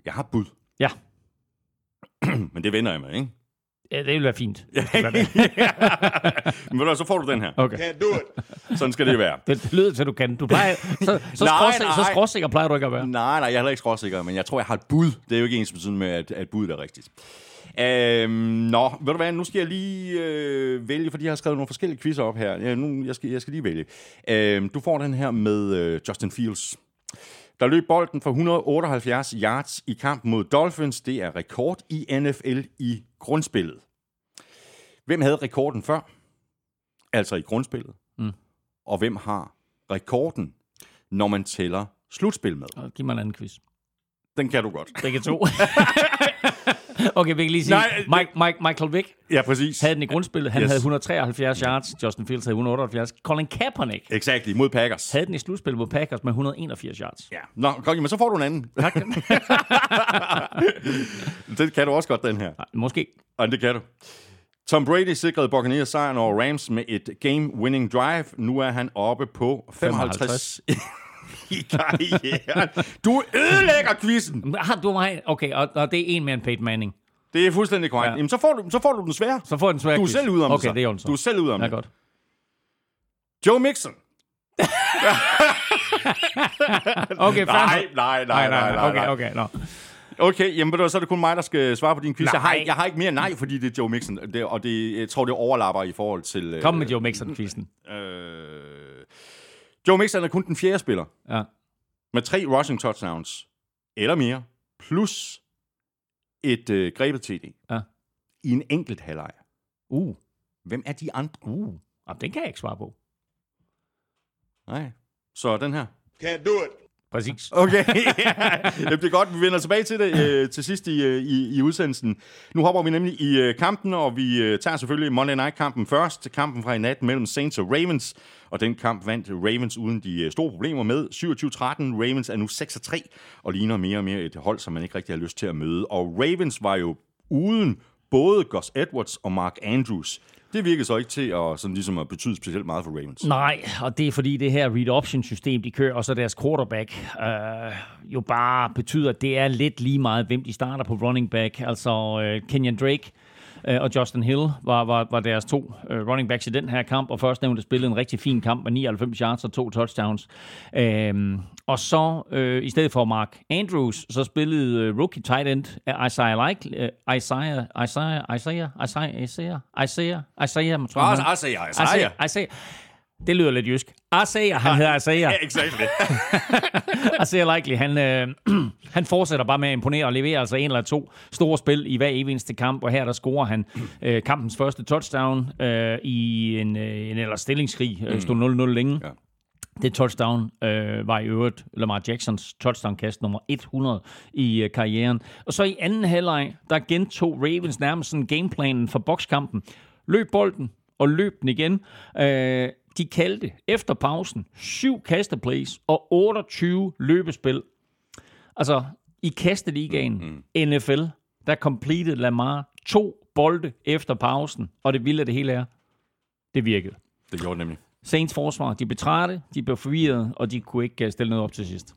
Jeg har et bud, Ja, men det vender jeg med, ikke? ja det vil være fint. Men du, hvad, så får du den her. Okay. Sådan skal det være. Det, det lyder til, du kan. Du plejer, så, så, Nej, skråsikker, så nej. skråsikker plejer du ikke at være. Nej, nej, jeg er heller ikke skråsikker, men jeg tror, jeg har et bud. Det er jo ikke ens med, at, at budet er rigtigt. Øhm, nå, ved du hvad, nu skal jeg lige øh, vælge, fordi jeg har skrevet nogle forskellige quizzer op her. Ja, nu, jeg, skal, jeg skal lige vælge. Øhm, du får den her med øh, Justin Fields. Der løb bolden for 178 yards i kampen mod Dolphins. Det er rekord i NFL i grundspillet. Hvem havde rekorden før? Altså i grundspillet. Mm. Og hvem har rekorden, når man tæller slutspil med? Og Giv mig en anden quiz. Den kan du godt. Begge to. okay, vi kan lige sige, Nej, Mike, Mike, Michael Vick Ja, præcis. havde den i grundspillet. Han Yes. havde 173 yards. Justin Fields havde 178. Colin Kaepernick Exakt, mod Packers. havde den i slutspillet mod Packers med 181 yards. Ja. Nå, godt, men så får du en anden. Tak. det kan du også godt, den her. Nej, måske. Og det kan du. Tom Brady sikrede Buccaneers sejren over Rams med et game-winning drive. Nu er han oppe på 55 i karrieren. Du ødelægger quizzen. Har du mig? Okay, og, og det er en mere end Peyton Manning. Det er fuldstændig korrekt. Ja. Ja. Jamen, så får, du, så får du den svære. Så får den svære Du er quiz. selv ude om okay, det så. det er. Du er selv ude om Ja, det. godt. Joe Mixon. Okay, Nej, nok. nej, nej, nej, nej. Okay, nej. okay, nå. Okay, jamen du så er det kun mig, der skal svare på din quiz. Jeg har, Nej. jeg har ikke mere nej, fordi det er Joe Mixon. Det, og det, jeg tror, det overlapper i forhold til... øh, Kom med Joe Mixon-quizzen. Øh, Joe Mixon er kun den fjerde spiller Ja. med tre rushing touchdowns eller mere, plus et øh, grebet TD Ja. i en enkelt halvleg. Uh, Hvem er de andre? uh. Jamen, den kan jeg ikke svare på. Nej. Så den her. Præcis. Okay, Jamen, det er godt. Vi vender tilbage til det øh, til sidst i, øh, i, i udsendelsen. Nu hopper vi nemlig i øh, kampen, og vi øh, tager selvfølgelig Monday Night-kampen først. Kampen fra i nat mellem Saints og Ravens. Og den kamp vandt Ravens uden de øh, store problemer med. 27-13. Ravens er nu 6-3 og ligner mere og mere et hold, som man ikke rigtig har lyst til at møde. Og Ravens var jo uden både Gus Edwards og Mark Andrews. Det virkede så ikke til at, sådan ligesom at betyde specielt meget for Ravens. Nej, og det er fordi det her read option system, de kører, og så deres quarterback, øh, jo bare betyder, at det er lidt lige meget, hvem de starter på running back. Altså øh, Kenyon Drake øh, og Justin Hill var, var, var deres to øh, running backs i den her kamp, og først nævnte spillede en rigtig fin kamp med 99 yards og to touchdowns. Øh, og så øh, i stedet for Mark Andrews, så spillede øh, rookie tight end Isaiah Like, øh, Isaiah, Isaiah, Isaiah, Isaiah, Isaiah, Isaiah, Isaiah, Isaiah, Isaiah, Isaiah, Isaiah, Isaiah, Isaiah, Isaiah, Isaiah. Det lyder lidt jysk. Isaiah, han hedder Isaiah. Ja, exakt det. Isaiah Likely, han, øh, han fortsætter bare med at imponere og levere altså en eller to store spil i hver eneste kamp, og her der scorer han øh, kampens første touchdown øh, i en, øh, en ellers stillingskrig. Øh, stod 0-0 længe. Ja. Det touchdown øh, var i øvrigt Lamar Jacksons touchdown-kast nummer 100 i øh, karrieren. Og så i anden halvleg, der gentog Ravens nærmest sådan gameplanen for bokskampen. Løb bolden og løb den igen. Øh, de kaldte efter pausen syv kasteplays og 28 løbespil. Altså, i kasteligaen mm. NFL, der completed Lamar to bolde efter pausen, og det vilde det hele er, det virkede. Det gjorde det nemlig. Saints forsvar, de blev trætte, de blev forvirret, og de kunne ikke øh, stille noget op til sidst.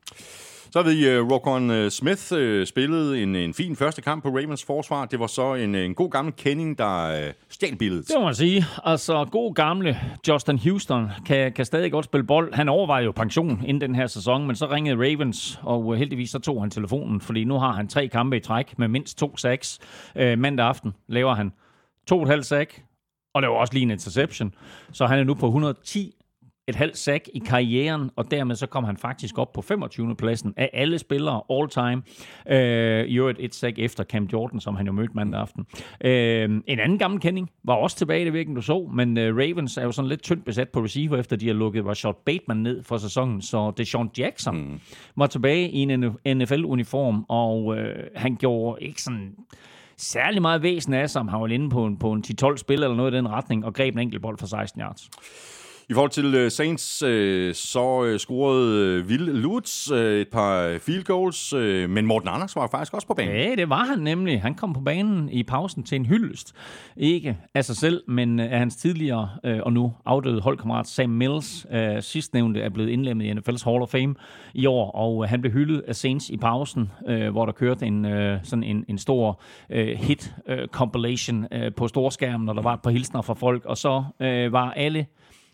Så har vi uh, Smith øh, uh, spillet en, en fin første kamp på Ravens forsvar. Det var så en, øh, en god gammel kending, der uh, stjal billedet. Det må man sige. Altså, god gamle Justin Houston kan, kan stadig godt spille bold. Han overvejede jo pension inden den her sæson, men så ringede Ravens, og heldigvis så tog han telefonen, fordi nu har han tre kampe i træk med mindst to sacks. Uh, mandag aften laver han to og et halvt sack, og det var også lige en interception. Så han er nu på 110 et halvt sack i karrieren, og dermed så kom han faktisk op på 25. pladsen af alle spillere all time. Øh, I øvrigt et sack efter Cam Jordan, som han jo mødte mandag aften. Øh, en anden gammel kending var også tilbage i det virken, du så, men øh, Ravens er jo sådan lidt tyndt besat på receiver, efter de har lukket Rashad Bateman ned for sæsonen, så Deshaun Jackson mm. var tilbage i en NFL-uniform, og øh, han gjorde ikke sådan særlig meget væsen af sig, han var inde på en, på en 10-12 spil eller noget i den retning, og greb en enkelt bold for 16 yards. I forhold til uh, Saints, uh, så uh, scorede uh, Will Lutz uh, et par field goals, uh, men Morten Anders var faktisk også på banen. Ja, det var han nemlig. Han kom på banen i pausen til en hyldest. Ikke af sig selv, men af hans tidligere uh, og nu afdøde holdkammerat Sam Mills. Uh, sidstnævnte er blevet indlemmet i NFL's Hall of Fame i år, og uh, han blev hyldet af Saints i pausen, uh, hvor der kørte en, uh, sådan en, en stor uh, hit-compilation uh, på storskærmen, og der var et par hilsner fra folk, og så uh, var alle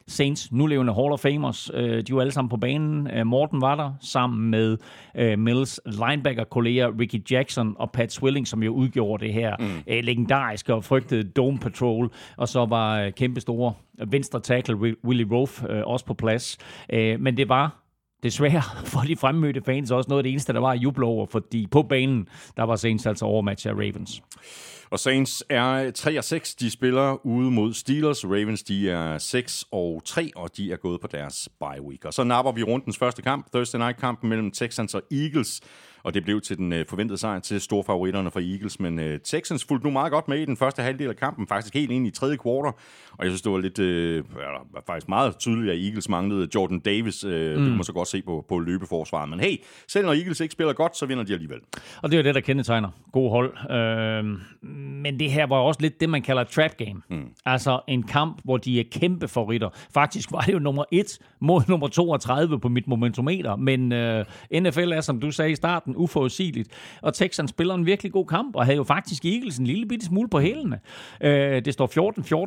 Saints nulevende Hall of Famers. Øh, de var alle sammen på banen. Øh, Morten var der sammen med øh, Mills linebacker-kolleger Ricky Jackson og Pat Swilling, som jo udgjorde det her mm. legendariske og frygtede Dome Patrol. Og så var kæmpe store venstre tackle Willie Rofe også på plads. Men det var desværre for de fremmødte fans også noget af det eneste, der var at juble over, fordi på banen, der var Saints altså overmatch af Ravens. Og Saints er 3 og 6. De spiller ude mod Steelers. Ravens de er 6 og 3, og de er gået på deres bye week. Og så napper vi rundens første kamp, Thursday night kampen mellem Texans og Eagles og det blev til den øh, forventede sejr til storfavoritterne fra Eagles, men øh, Texans fulgte nu meget godt med i den første halvdel af kampen, faktisk helt ind i tredje kvartal, og jeg synes, det var lidt, øh, var faktisk meget tydeligt, at Eagles manglede Jordan Davis, øh, mm. det kunne man så godt se på, på løbeforsvaret, men hey, selv når Eagles ikke spiller godt, så vinder de alligevel. Og det er jo det, der kendetegner god hold, øh, men det her var også lidt det, man kalder trap game, mm. altså en kamp, hvor de er kæmpe favoritter. Faktisk var det jo nummer 1 mod nummer 32 på mit momentometer, men øh, NFL er, som du sagde i starten, starten uforudsigeligt. Og Texans spiller en virkelig god kamp, og havde jo faktisk Eagles en lille bitte smule på hælene. Øh, det står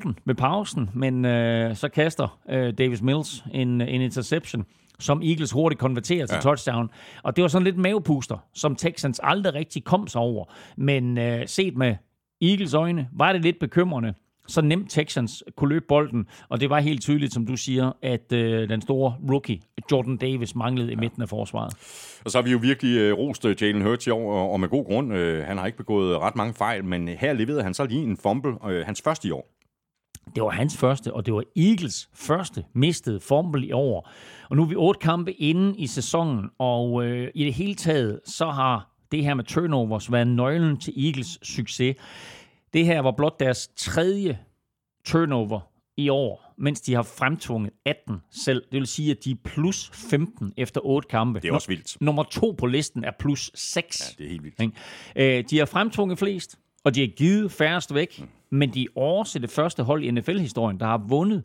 14-14 med pausen, men øh, så kaster øh, Davis Mills en, en interception som Eagles hurtigt konverterer til ja. touchdown. Og det var sådan lidt mavepuster, som Texans aldrig rigtig kom sig over. Men øh, set med Eagles øjne, var det lidt bekymrende, så nemt Texans kunne løbe bolden, og det var helt tydeligt, som du siger, at øh, den store rookie, Jordan Davis, manglede i midten af forsvaret. Og så har vi jo virkelig øh, rost øh, Jalen Hurts i år, og med god grund. Øh, han har ikke begået ret mange fejl, men her leverede han så lige en fumble, øh, hans første i år. Det var hans første, og det var Eagles første mistede fumble i år. Og nu er vi otte kampe inde i sæsonen, og øh, i det hele taget, så har det her med turnovers været nøglen til Eagles succes. Det her var blot deres tredje turnover i år, mens de har fremtvunget 18 selv. Det vil sige, at de er plus 15 efter 8 kampe. Det er også vildt. Nummer to på listen er plus 6. Ja, det er helt vildt. Øh, de har fremtvunget flest, og de har givet færrest væk, mm. men de er også det første hold i NFL-historien, der har vundet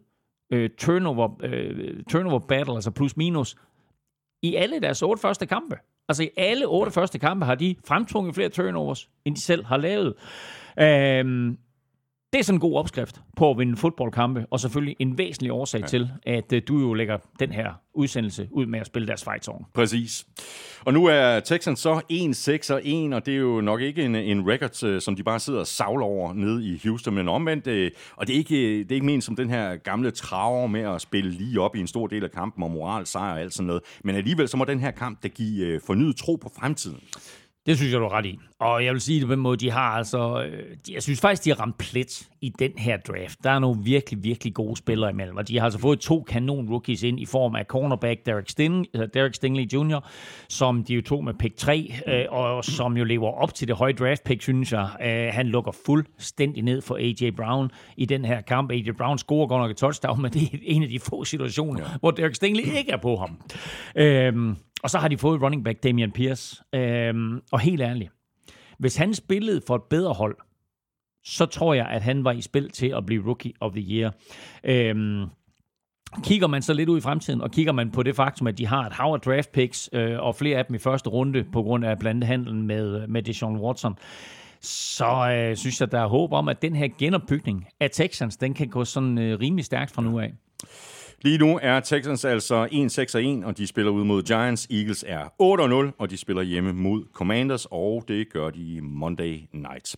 øh, turnover, øh, turnover battle, altså plus minus, i alle deres otte første kampe. Altså i alle otte første kampe har de fremtvunget flere turnovers, end de selv har lavet. Øhm, det er sådan en god opskrift på at vinde fodboldkampe, og selvfølgelig en væsentlig årsag ja. til, at uh, du jo lægger den her udsendelse ud med at spille deres fight song. Præcis. Og nu er Texans så 1-6 og 1, og det er jo nok ikke en, en record, uh, som de bare sidder og savler over nede i Houston, men omvendt, uh, og det er, ikke, det er ikke ment som den her gamle traver med at spille lige op i en stor del af kampen og moral, sejr og alt sådan noget, men alligevel så må den her kamp der give fornyet tro på fremtiden. Det synes jeg, du er ret i. Og jeg vil sige det på den måde, de har altså... Øh, jeg synes faktisk, de har ramt plet i den her draft. Der er nogle virkelig, virkelig gode spillere imellem, og de har altså fået to kanon rookies ind i form af cornerback Derek, Sting, øh, Derek Stingley Jr., som de jo tog med pick 3, øh, og som jo lever op til det høje draft pick, synes jeg. Han lukker fuldstændig ned for A.J. Brown i den her kamp. A.J. Brown scorer godt nok et touchdown, men det er en af de få situationer, ja. hvor Derek Stingley ikke er på ham. Øhm, og så har de fået running back Damian Pierce. Øhm, og helt ærligt, hvis han spillede for et bedre hold, så tror jeg, at han var i spil til at blive Rookie of the Year. Øhm, Kigger man så lidt ud i fremtiden, og kigger man på det faktum, at de har et hav af draft picks, øh, og flere af dem i første runde, på grund af blandt andet handlen med, med Deshaun Watson, så øh, synes jeg, der er håb om, at den her genopbygning af Texans, den kan gå sådan øh, rimelig stærkt fra nu af. Lige nu er Texans altså 1-6-1, og de spiller ud mod Giants. Eagles er 8-0, og de spiller hjemme mod Commanders, og det gør de Monday Night.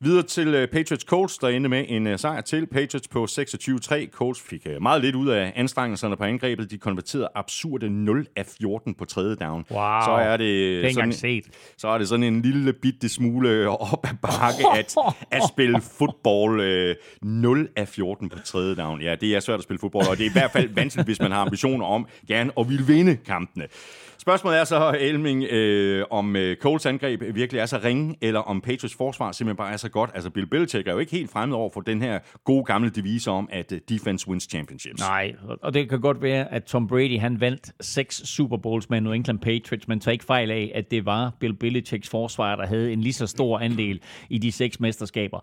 Videre til uh, Patriots Colts, der endte med en uh, sejr til Patriots på 26-3. Colts fik uh, meget lidt ud af anstrengelserne på angrebet. De konverterede absurde 0 af 14 på tredje down. Wow, så er det, det sådan, set. Så er det sådan en lille bitte smule op ad bakke at, at spille fodbold uh, 0 af 14 på tredje down. Ja, det er svært at spille fodbold, og det er i hvert fald vanskeligt, hvis man har ambitioner om gerne at ville vinde kampene. Spørgsmålet er så, Elming, øh, om øh, Coles angreb virkelig er så ringe, eller om Patriots forsvar simpelthen bare er så godt. Altså, Bill Belichick er jo ikke helt fremmed over for den her gode gamle devise om, at øh, defense wins championships. Nej, og det kan godt være, at Tom Brady han vandt seks Super Bowls med New England Patriots, men tager ikke fejl af, at det var Bill Belichicks forsvar, der havde en lige så stor andel i de seks mesterskaber.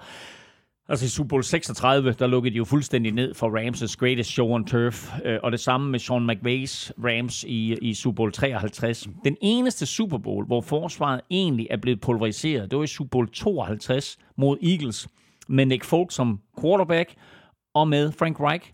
Altså i Super Bowl 36, der lukkede de jo fuldstændig ned for Rams' greatest show on turf, øh, og det samme med Sean McVays Rams i, i Super Bowl 53. Den eneste Super Bowl, hvor forsvaret egentlig er blevet pulveriseret, det var i Super Bowl 52 mod Eagles, med Nick Folk som quarterback, og med Frank Reich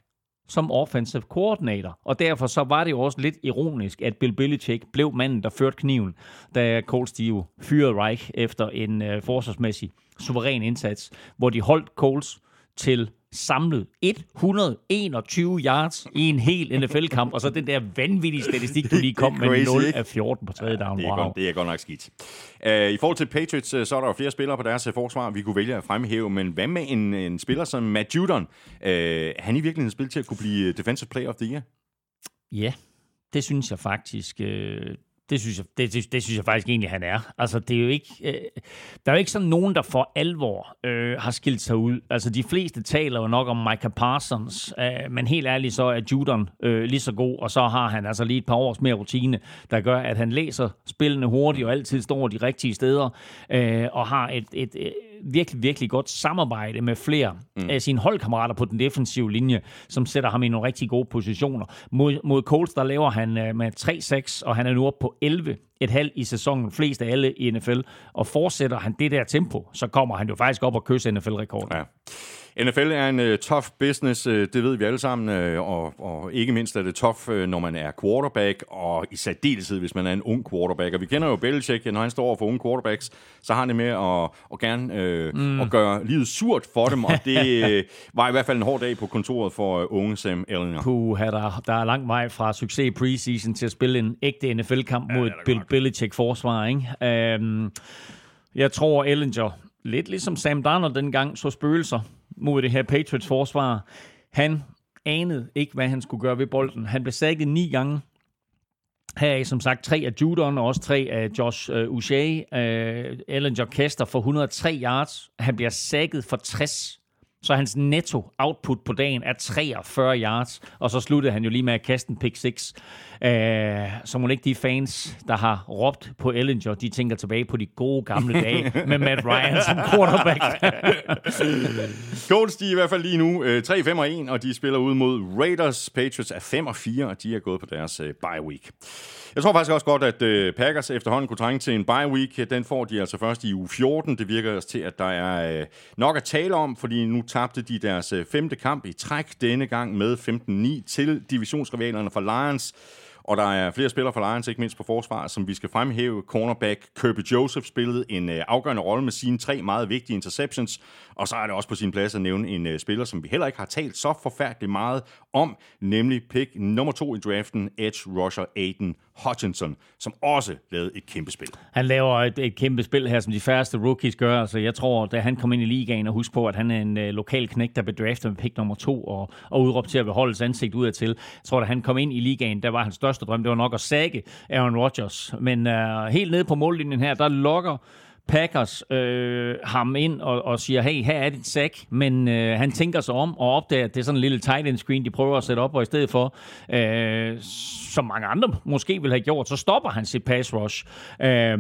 som offensive coordinator. Og derfor så var det jo også lidt ironisk, at Bill Belichick blev manden, der førte kniven, da Cole Steve fyrede Reich efter en øh, forsvarsmæssig suveræn indsats, hvor de holdt Colts til samlet 121 yards i en hel NFL-kamp, og så den der vanvittige statistik, du lige kom med 0 af 14 på tredje down. Det er, wow. godt, det er godt nok skidt. Uh, I forhold til Patriots, uh, så er der jo flere spillere på deres uh, forsvar, vi kunne vælge at fremhæve, men hvad med en, en spiller som Matt Judon? Uh, han i virkeligheden spil til at kunne blive Defensive Player of the Year? Ja, det synes jeg faktisk. Øh, det synes jeg, det, det, det synes jeg faktisk egentlig, han er. Altså, det er jo ikke, øh, der er jo ikke sådan nogen, der for alvor øh, har skilt sig ud. Altså, de fleste taler jo nok om Micah Parsons, øh, men helt ærligt så er Judon øh, lige så god, og så har han altså lige et par års mere rutine, der gør, at han læser spillene hurtigt og altid står de rigtige steder, øh, og har et, et, et virkelig, virkelig godt samarbejde med flere mm. af sine holdkammerater på den defensive linje, som sætter ham i nogle rigtig gode positioner. Mod, mod Colts, der laver han uh, med 3-6, og han er nu oppe på 11 et halvt i sæsonen, flest af alle i NFL, og fortsætter han det der tempo, så kommer han jo faktisk op og kysse NFL-rekorden. Ja. NFL er en uh, tough business, uh, det ved vi alle sammen, uh, og, og ikke mindst er det tough, uh, når man er quarterback, og i særdeleshed, hvis man er en ung quarterback. Og vi kender jo Belichick, når han står over for unge quarterbacks, så har han det med at, at gerne uh, mm. at gøre livet surt for dem, og det uh, var i hvert fald en hård dag på kontoret for uh, unge Sam Ellinger. Puh, der, der er lang vej fra succes i preseason til at spille en ægte NFL-kamp mod ja, Bill Belichick-forsvar, ikke? Um, jeg tror, Ellinger, lidt ligesom Sam Darnold dengang, så spøgelser mod det her Patriots forsvar. Han anede ikke, hvad han skulle gøre ved bolden. Han blev sækket ni gange. Her er som sagt tre af Judon og også tre af Josh uh, Uche. Øh, uh, Ellinger kaster for 103 yards. Han bliver sækket for 60 så hans netto output på dagen er 43 yards, og så sluttede han jo lige med at kaste en pick 6. Uh, så må ikke de fans, der har råbt på Ellinger, de tænker tilbage på de gode gamle dage med Matt Ryan som quarterback. Colts, de er i hvert fald lige nu uh, 3-5 og 1, og de spiller ud mod Raiders. Patriots er 5 og 4, og de er gået på deres uh, bye week. Jeg tror faktisk også godt, at uh, Packers efterhånden kunne trænge til en bye week. Den får de altså først i uge 14. Det virker også til, at der er nok at tale om, fordi nu tabte de deres femte kamp i træk denne gang med 15-9 til divisionsrivalerne fra Lions. Og der er flere spillere fra Lions, ikke mindst på forsvaret, som vi skal fremhæve. Cornerback Kirby Joseph spillede en øh, afgørende rolle med sine tre meget vigtige interceptions. Og så er det også på sin plads at nævne en øh, spiller, som vi heller ikke har talt så forfærdeligt meget om, nemlig pick nummer to i draften, edge rusher Aiden Hutchinson, som også lavede et kæmpe spil. Han laver et, et kæmpe spil her, som de færreste rookies gør. Altså, jeg tror, da han kom ind i ligaen, og husk på, at han er en øh, lokal knæk, der blev draftet med pick nummer to, og, og udråbt til at beholde hans ansigt udadtil. Jeg tror, da han kom ind i ligaen, der var hans største drøm, det var nok at sække Aaron Rodgers. Men øh, helt nede på mållinjen her, der lokker Packers øh, ham ind og, og siger, hey, her er dit sack, men øh, han tænker sig om og opdager, at det er sådan en lille tight end screen, de prøver at sætte op, og i stedet for, øh, som mange andre måske vil have gjort, så stopper han sit pass rush. Øh,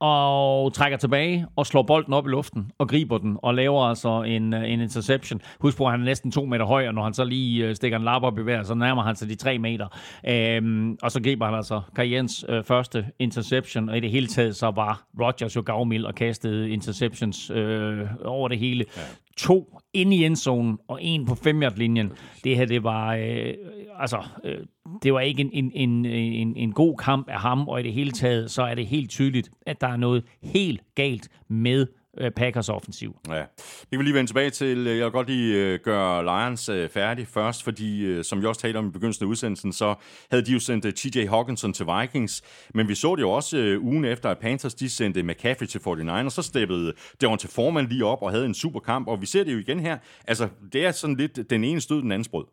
og trækker tilbage og slår bolden op i luften og griber den og laver altså en, øh, en interception. Husk på, at han er næsten to meter høj, og når han så lige øh, stikker en lap op i vejret, så nærmer han sig de tre meter. Øhm, og så griber han altså karrierens øh, første interception, og i det hele taget så var Rodgers jo gavmild og kastede interceptions øh, over det hele. Ja. To ind i endzonen og en på 5 linjen Det her, det var, øh, altså, øh, det var ikke en, en, en, en, en god kamp af ham, og i det hele taget, så er det helt tydeligt, at der er noget helt galt med Øh, Packers offensiv. Ja. Vi vil lige vende tilbage til, øh, jeg vil godt lige øh, gøre Lions færdig først, fordi som vi også talte om i begyndelsen af udsendelsen, så havde de jo sendt uh, TJ Hawkinson til Vikings, men vi så det jo også ugen efter, at Panthers de sendte McCaffrey til 49 og så steppede til Foreman lige op og havde en super kamp, og vi ser det jo igen her. Altså, det er sådan lidt den ene stød, den anden sprød.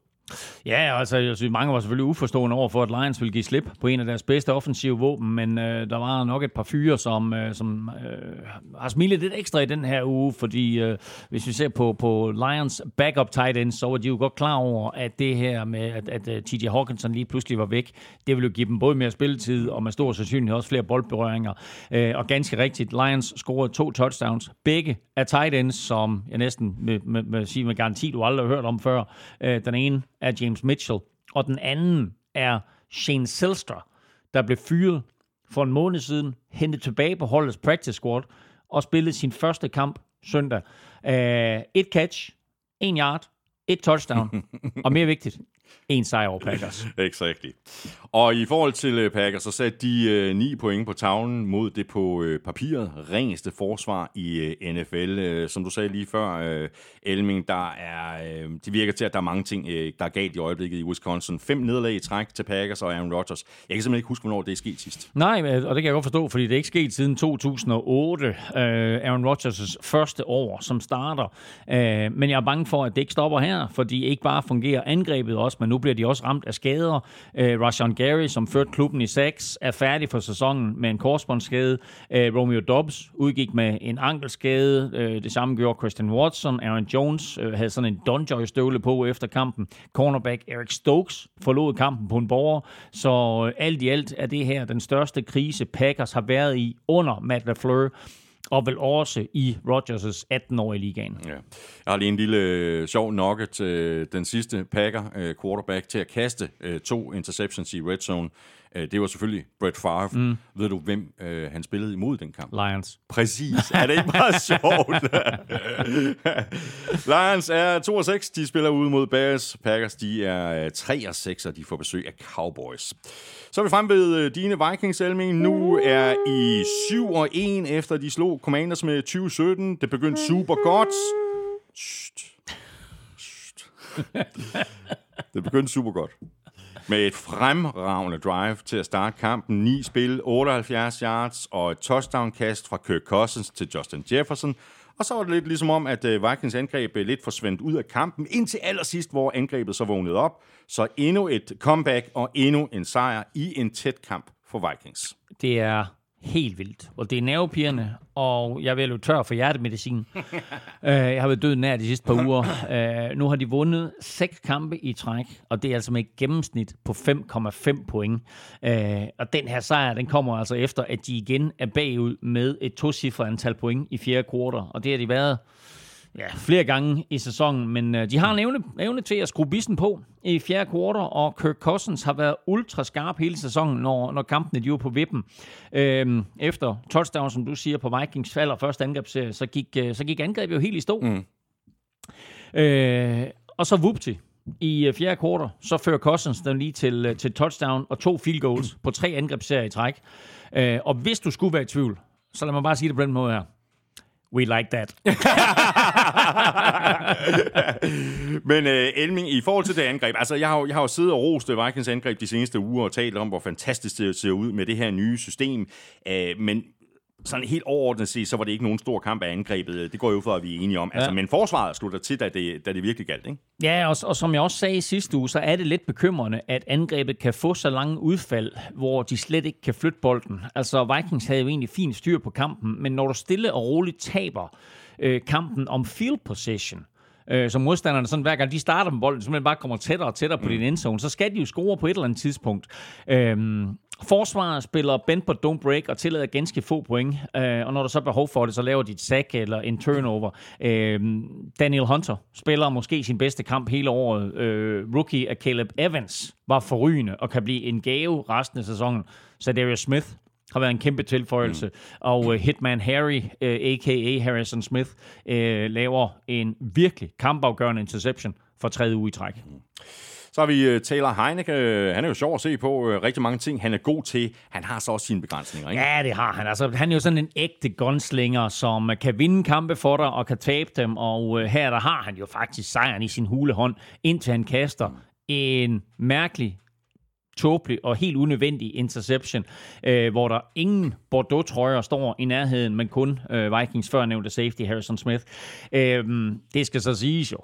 Ja, altså jeg synes, mange var selvfølgelig uforstående over for, at Lions ville give slip på en af deres bedste offensive våben, men øh, der var nok et par fyre, som, øh, som øh, har smilet lidt ekstra i den her uge, fordi øh, hvis vi ser på, på Lions backup tight end, så var de jo godt klar over, at det her med, at, at, øh, at TJ Hawkinson lige pludselig var væk, det ville jo give dem både mere spilletid og med stor sandsynlighed også flere boldberøringer. Øh, og ganske rigtigt, Lions scorede to touchdowns, begge af tight ends, som jeg næsten med, med, med, sige med garanti, du aldrig har hørt om før. Øh, den ene er James Mitchell, og den anden er Shane Silstra, der blev fyret for en måned siden, hentet tilbage på holdets practice squad og spillede sin første kamp søndag. Uh, et catch, en yard, et touchdown, og mere vigtigt, en sejr over Packers. Exakt. Og i forhold til øh, Packers, så satte de øh, 9 point på tavlen mod det på øh, papiret ringeste forsvar i øh, NFL. Øh, som du sagde lige før, øh, Elming, der er, øh, det virker til, at der er mange ting, øh, der er galt i øjeblikket i Wisconsin. Fem nederlag i træk til Packers og Aaron Rodgers. Jeg kan simpelthen ikke huske, hvornår det er sket sidst. Nej, og det kan jeg godt forstå, fordi det er ikke sket siden 2008. Øh, Aaron Rodgers' første år som starter. Øh, men jeg er bange for, at det ikke stopper her, fordi ikke bare fungerer angrebet også, men nu bliver de også ramt af skader. Øh, Rashan Gary, som førte klubben i 6, er færdig for sæsonen med en korsbåndsskade. Øh, Romeo Dobbs udgik med en ankelskade. Øh, det samme gjorde Christian Watson. Aaron Jones øh, havde sådan en Donjoy-støvle på efter kampen. Cornerback Eric Stokes forlod kampen på en borger. Så øh, alt i alt er det her den største krise, Packers har været i under Matt LaFleur og vel også i Rodgers' 18-årige ligaen. Ja. Jeg har lige en lille øh, sjov nugget. Øh, den sidste Packer øh, quarterback til at kaste øh, to interceptions i red zone. Øh, det var selvfølgelig Brett Favre. Mm. Ved du, hvem øh, han spillede imod den kamp? Lions. Præcis. Er det ikke meget sjovt? Lions er 2 og 6. De spiller ude mod Bears. Packers de er 3 og 6, og de får besøg af Cowboys. Så er vi frem ved øh, dine Vikings, Elming. Nu er I 7 og 1, efter de slog Commanders med 2017. Det begyndte super godt. Shht. Shht. Det begyndte super godt. Med et fremragende drive til at starte kampen. 9 spil, 78 yards og et touchdown-kast fra Kirk Cousins til Justin Jefferson. Og så var det lidt ligesom om, at øh, Vikings angreb øh, lidt forsvandt ud af kampen, indtil allersidst, hvor angrebet så vågnede op. Så endnu et comeback og endnu en sejr i en tæt kamp for Vikings. Det er helt vildt. Og det er nervepirrende, og jeg vil jo tør for hjertemedicin. uh, jeg har været død nær de sidste par uger. Uh, nu har de vundet seks kampe i træk, og det er altså med et gennemsnit på 5,5 point. Uh, og den her sejr, den kommer altså efter, at de igen er bagud med et tocifret antal point i fjerde kvartal. Og det har de været ja, flere gange i sæsonen, men øh, de har en evne, evne til at skrue bissen på i fjerde kvartal, og Kirk Cousins har været ultra skarp hele sæsonen, når, når kampene de var på vippen. Øhm, efter touchdown, som du siger, på Vikings falder første angrebsserie, så gik, øh, så gik angrebet jo helt i stå. Mm. Øh, og så vupti, i øh, fjerde kvartal, så fører Cousins den lige til, øh, til touchdown og to field goals på tre angrebsserier i træk. Øh, og hvis du skulle være i tvivl, så lad mig bare sige det på den måde her. We like that. Men uh, Elming, i forhold til det angreb, altså jeg har, jo, jeg har jo siddet og rost Vikings angreb de seneste uger og talt om, hvor fantastisk det ser ud med det her nye system. Uh, men sådan helt overordnet set, så var det ikke nogen stor kamp af angrebet. Det går jo for, at vi er enige om. Altså, ja. Men forsvaret slutter til, da det, da det virkelig galt, ikke? Ja, og, og som jeg også sagde sidste uge, så er det lidt bekymrende, at angrebet kan få så lange udfald, hvor de slet ikke kan flytte bolden. Altså, Vikings havde jo egentlig fint styr på kampen, men når du stille og roligt taber øh, kampen om field possession, øh, som modstanderne, sådan hver gang de starter med bolden, så man bare kommer tættere og tættere på mm. din endzone, så skal de jo score på et eller andet tidspunkt. Øhm, Forsvaret spiller bend på don't break og tillader ganske få point, øh, og når der så er behov for det, så laver de et sack eller en turnover. Øh, Daniel Hunter spiller måske sin bedste kamp hele året. Øh, rookie af Caleb Evans var forrygende og kan blive en gave resten af sæsonen. Så Darius Smith har været en kæmpe tilføjelse. Mm. Og uh, Hitman Harry, uh, øh, a.k.a. Harrison Smith, uh, laver en virkelig kampafgørende interception for tredje uge i træk. Mm. Så har vi Taylor Heineke. Han er jo sjov at se på rigtig mange ting. Han er god til. Han har så også sine begrænsninger, ikke? Ja, det har han. Altså, han er jo sådan en ægte gunslinger, som kan vinde kampe for dig og kan tabe dem. Og her der har han jo faktisk sejren i sin hulehånd, indtil han kaster en mærkelig tåbelig og helt unødvendig interception, øh, hvor der ingen Bordeaux-trøjer står i nærheden, men kun øh, Vikings førnævnte safety Harrison Smith. Øh, det skal så siges jo,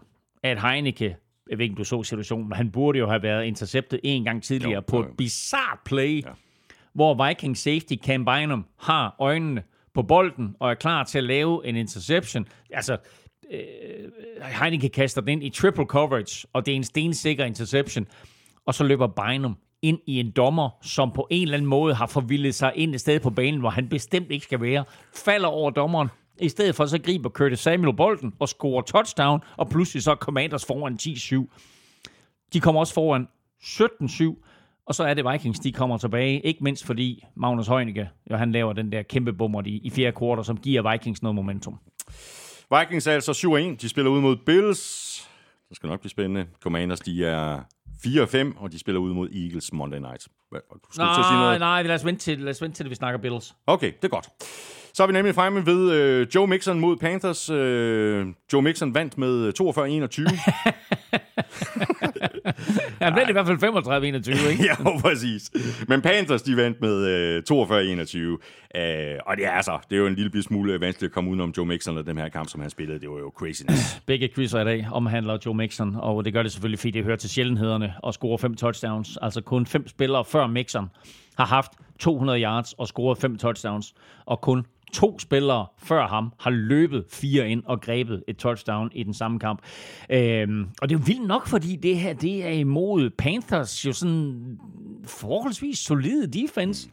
at Heineke jeg ved ikke, du så situationen, men han burde jo have været interceptet en gang tidligere Jo, på jo, et jo. bizarrt play, ja. hvor Viking safety Cam Bynum har øjnene på bolden og er klar til at lave en interception. Altså, øh, Heineke kaster den ind i triple coverage, og det er en stensikker interception. Og så løber Bynum ind i en dommer, som på en eller anden måde har forvildet sig ind et sted på banen, hvor han bestemt ikke skal være, falder over dommeren. I stedet for så griber Curtis Samuel bolden og scorer touchdown, og pludselig så er Commanders foran 10-7. De kommer også foran 17-7, og så er det Vikings, de kommer tilbage. Ikke mindst fordi Magnus Heunicke, jo, han laver den der kæmpe bummer i, i fjerde kvartal, som giver Vikings noget momentum. Vikings er altså 7-1. De spiller ud mod Bills. Det skal nok blive spændende. Commanders, de er 4-5, og de spiller ud mod Eagles Monday Night. Du til at sige Nej, noget? nej, lad os, vente til, lad os vente til, vi snakker Bills. Okay, det er godt. Så er vi nemlig fremme ved øh, Joe Mixon mod Panthers. Øh, Joe Mixon vandt med 42-21. Han blev i hvert fald 35-21, ikke? ja, præcis. Men Panthers, de vandt med øh, 42-21. Øh, og det er altså, det er jo en lille smule vanskeligt at komme udenom Joe Mixon og den her kamp, som han spillede. Det var jo craziness. Begge quizzer i dag omhandler Joe Mixon, og det gør det selvfølgelig, fordi det hører til sjældenhederne at score fem touchdowns. Altså kun fem spillere før Mixon har haft 200 yards og scoret fem touchdowns, og kun to spillere før ham har løbet fire ind og grebet et touchdown i den samme kamp. Øhm, og det er jo vildt nok, fordi det her det er imod Panthers jo sådan forholdsvis solide defense.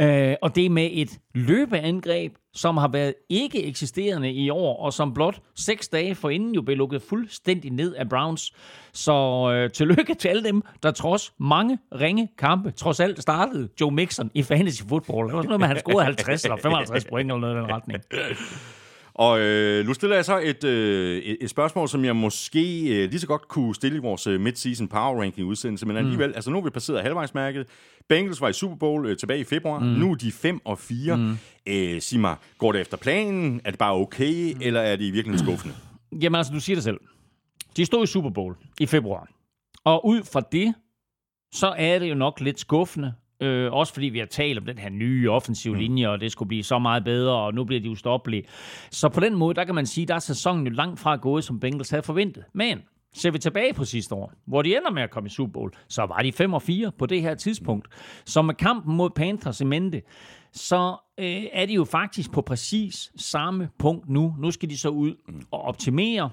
Øh, og det er med et løbeangreb, som har været ikke eksisterende i år, og som blot seks dage forinden jo blev lukket fuldstændig ned af Browns. Så øh, tillykke til alle dem, der trods mange ringe kampe, trods alt startede Joe Mixon i fantasy football. Det var sådan noget med, at han scorede 50 eller 55 point eller noget i den retning. Og øh, nu stiller jeg så et, øh, et, spørgsmål, som jeg måske øh, lige så godt kunne stille i vores øh, mid-season power ranking udsendelse, men alligevel, mm. altså nu er vi passeret halvvejsmærket. Bengals var i Super Bowl øh, tilbage i februar. Mm. Nu er de 5 og 4. Mm. Øh, sig mig, går det efter planen? Er det bare okay, mm. eller er det i virkeligheden skuffende? Jamen altså, du siger det selv. De stod i Super Bowl i februar. Og ud fra det, så er det jo nok lidt skuffende. Øh, også fordi vi har talt om den her nye offensive linje, og det skulle blive så meget bedre, og nu bliver de ustoppelige. Så på den måde, der kan man sige, der er sæsonen jo langt fra gået, som Bengals havde forventet. Men ser vi tilbage på sidste år, hvor de ender med at komme i Super Bowl, så var de 5 og 4 på det her tidspunkt. Så med kampen mod Panthers i mente, så øh, er de jo faktisk på præcis samme punkt nu. Nu skal de så ud og optimere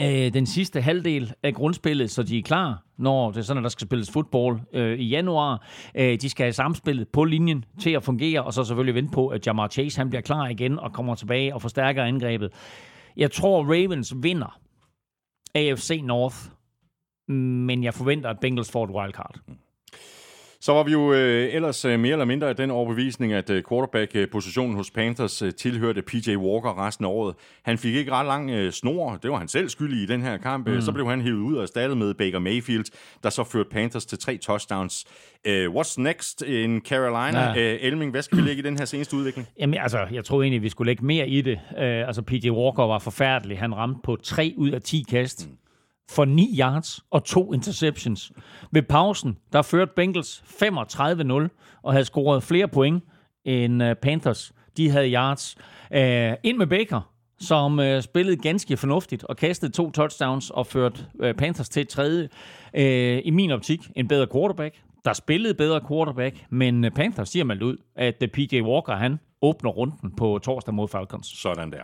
øh, den sidste halvdel af grundspillet, så de er klar, når det er sådan, at der skal spilles fodbold øh, i januar. Øh, de skal have samspillet på linjen til at fungere, og så selvfølgelig vente på, at Jamar Chase han bliver klar igen og kommer tilbage og forstærker angrebet. Jeg tror, Ravens vinder AFC North, men jeg forventer, at Bengals får et wildcard. Så var vi jo øh, ellers øh, mere eller mindre af den overbevisning, at øh, quarterback-positionen hos Panthers øh, tilhørte PJ Walker resten af året. Han fik ikke ret lang øh, snor, det var han selv skyldig i den her kamp. Mm. Så blev han hævet ud af stallet med Baker Mayfield, der så førte Panthers til tre touchdowns. Øh, what's next in Carolina? Ja. Øh, Elming, hvad skal vi lægge i den her seneste udvikling? Jamen, altså, jeg troede egentlig, vi skulle lægge mere i det. Uh, altså, PJ Walker var forfærdelig. Han ramte på 3 ud af 10 kast for 9 yards og to interceptions. Ved pausen, der førte Bengals 35-0 og havde scoret flere point end øh, Panthers. De havde yards. Uh, ind med Baker, som uh, spillede ganske fornuftigt og kastede to touchdowns og førte uh, Panthers til et tredje. Uh, I min optik en bedre quarterback, der spillede bedre quarterback, men uh, Panthers siger meldt ud, at uh, PJ Walker, han åbner runden på torsdag mod Falcons. Sådan der.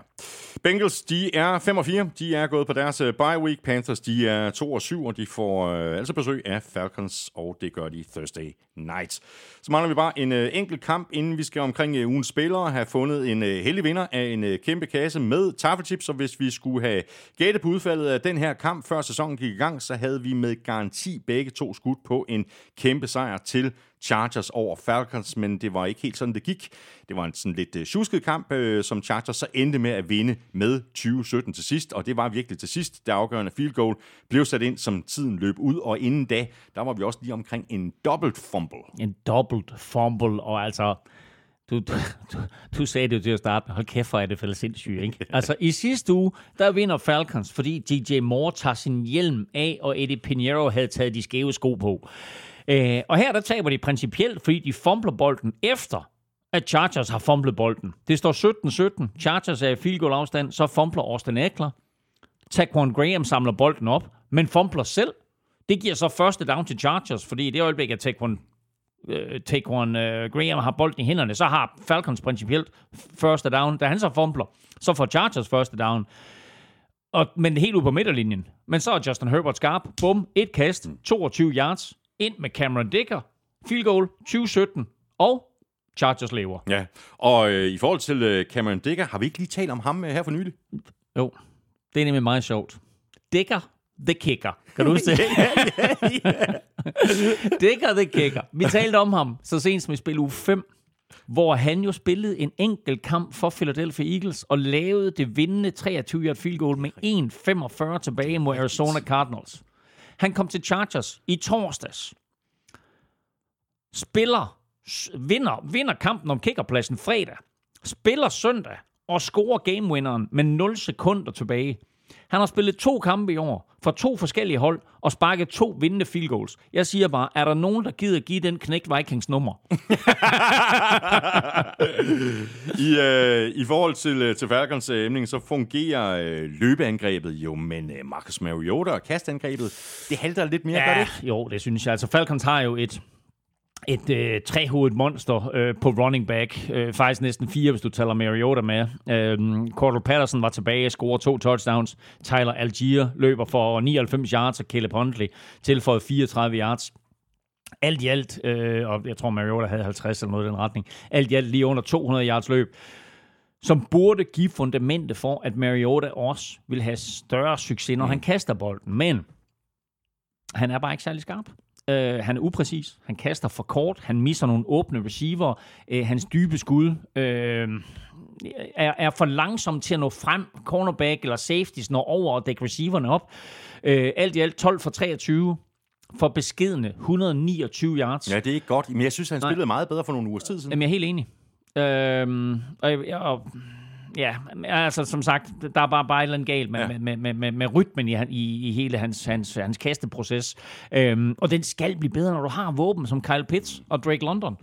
Bengals, de er 5 og 4. De er gået på deres øh, bye week. Panthers, de er 2 og 7, og de får øh, altså besøg af Falcons, og det gør de Thursday night. Så mangler vi bare en øh, enkelt kamp, inden vi skal omkring øh, ugens spillere, have fundet en øh, heldig vinder af en øh, kæmpe kasse med taffelchips, og hvis vi skulle have gættet på udfaldet af den her kamp, før sæsonen gik i gang, så havde vi med garanti begge to skudt på en kæmpe sejr til Chargers over Falcons, men det var ikke helt sådan, det gik. Det var en sådan lidt uh, tjusket kamp, uh, som Chargers så endte med at vinde med 2017 til sidst, og det var virkelig til sidst. Det afgørende field goal blev sat ind, som tiden løb ud, og inden da, der var vi også lige omkring en dobbelt fumble. En dobbelt fumble, og altså... Du, du, du, sagde det jo til at starte med, hold kæft, hvor er det for sindssygt, ikke? Altså, i sidste uge, der vinder Falcons, fordi DJ Moore tager sin hjelm af, og Eddie Pinheiro havde taget de skæve sko på. Øh, og her, der taber de principielt, fordi de fumbler bolden efter, at Chargers har fumblet bolden. Det står 17-17. Chargers er i field goal afstand, så fumbler Austin Eckler. Taquan Graham samler bolden op, men fumbler selv. Det giver så første down til Chargers, fordi i det øjeblik, at Taquan, øh, Taquan øh, Graham har bolden i hænderne, så har Falcons principielt første down. Da han så fumbler, så får Chargers første down. Og, men helt ude på midterlinjen. Men så er Justin Herbert skarp. Bum, et kast, 22 yards, ind med Cameron Dicker, field goal 2017, og Chargers lever. Ja, og øh, i forhold til øh, Cameron Dicker, har vi ikke lige talt om ham øh, her for nylig? Jo, det er nemlig meget sjovt. Dicker the Kicker. Kan du huske det? Dicker the Kicker. Vi talte om ham så sent som i spil uge 5, hvor han jo spillede en enkelt kamp for Philadelphia Eagles og lavede det vindende 23 yard field goal med 1.45 tilbage mod Arizona Cardinals. Han kom til Chargers i torsdags. Spiller, vinder, vinder kampen om kickerpladsen fredag. Spiller søndag og scorer gamewinderen med 0 sekunder tilbage. Han har spillet to kampe i år for to forskellige hold og sparket to vindende field goals. Jeg siger bare, er der nogen, der gider give den knægt Vikings nummer? I, øh, I forhold til, øh, til Falcons øh, emning, så fungerer øh, løbeangrebet jo, men øh, Marcus Mariota og kastangrebet, det halter lidt mere, gør det Ja, ikke? jo, det synes jeg. Altså, Falcons har jo et, et øh, trehovedet monster øh, på running back. Øh, faktisk næsten fire, hvis du tæller Mariota med. Øh, Cordell Patterson var tilbage og scorer to touchdowns. Tyler Algier løber for 99 yards, og Caleb Huntley tilføjet 34 yards. Alt i alt, øh, og jeg tror Mariota havde 50 eller noget i den retning, alt i alt lige under 200 yards løb, som burde give fundamentet for, at Mariota også vil have større succes, når mm. han kaster bolden. Men han er bare ikke særlig skarp. Uh, han er upræcis. Han kaster for kort. Han misser nogle åbne receiver. Uh, hans dybe skud uh, er, er for langsom til at nå frem. Cornerback eller safeties når over og dække receiverne op. Uh, alt i alt 12 for 23 for beskedende 129 yards. Ja, det er ikke godt, men jeg synes, han Nej. spillede meget bedre for nogle uger tid siden. Jamen, jeg er helt enig. Øhm, og, jeg- og, ja, altså som sagt, der er bare, bare et eller andet galt med, Ja. ja. med, med, med, med rytmen i, i, i hele hans, hans, hans kasteproces. Øhm, og den skal blive bedre, når du har våben som Kyle Pitts og Drake London.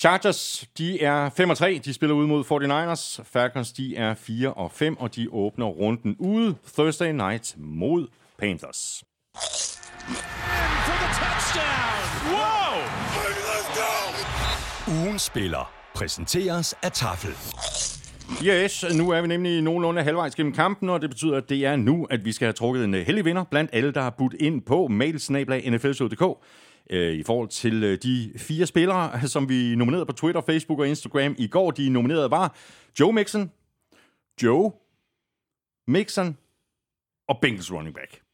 Chargers, de er 5 og 3. De spiller ud mod 49ers. Falcons, de er 4 og 5, og de åbner runden ude Thursday night mod Panthers. Ugen spiller præsenteres af Tafel. Yes, nu er vi nemlig nogenlunde halvvejs gennem kampen, og det betyder, at det er nu, at vi skal have trukket en øh, heldig vinder blandt alle, der har budt ind på mailsnablag.nflshow.dk øh, i forhold til øh, de fire spillere, som vi nominerede på Twitter, Facebook og Instagram i går. De nominerede var Joe Mixon, Joe Mixon og Bengals running back.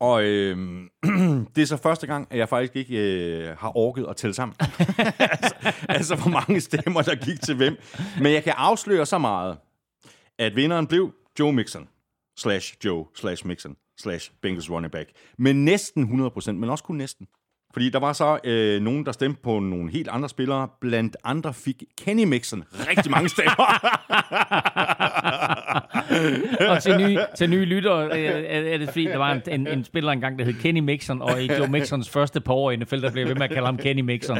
Og øh, det er så første gang, at jeg faktisk ikke øh, har orket at tælle sammen. altså, altså, hvor mange stemmer, der gik til hvem. Men jeg kan afsløre så meget, at vinderen blev Joe Mixon, slash Joe, slash Mixon, slash Bengals running back. Med næsten 100%, men også kun næsten. Fordi der var så øh, nogen, der stemte på nogle helt andre spillere. Blandt andre fik Kenny Mixon rigtig mange stemmer. Og til nye, til nye lyttere øh, er, er det fordi, der var en, en, en spiller engang, der hed Kenny Mixon, og i Joe Mixons første par år i NFL, der blev ved med at kalde ham Kenny Mixon.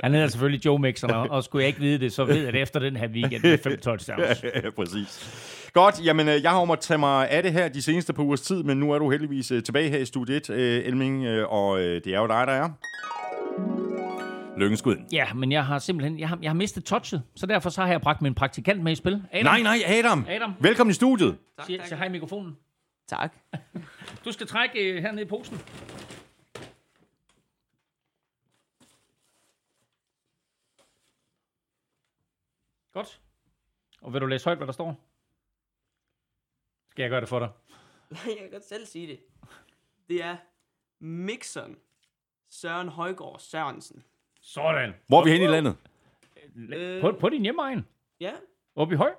Han hedder selvfølgelig Joe Mixon, og, og skulle jeg ikke vide det, så ved jeg det efter den her weekend med fem touchdowns. Ja, præcis. Godt, jamen øh, jeg har jo måttet tage mig af det her de seneste par ugers tid, men nu er du heldigvis øh, tilbage her i studiet øh, Elming, og det er jo dig, der er. Lykkens skud. Ja, men jeg har simpelthen jeg har, jeg har mistet touchet, så derfor så har jeg bragt min praktikant med i spil. Adam, Nej, nej, Adam. Adam. Velkommen i studiet. Sig, sig hej i mikrofonen. Tak. Du skal trække uh, hernede i posen. Godt. Og vil du læse højt, hvad der står? Skal jeg gøre det for dig? Jeg kan godt selv sige det. Det er Mixon Søren Højgaard Sørensen. Sådan. Hvor er vi henne i landet? Øh, På, på din hjemmeegn. ja, Oppe i høj.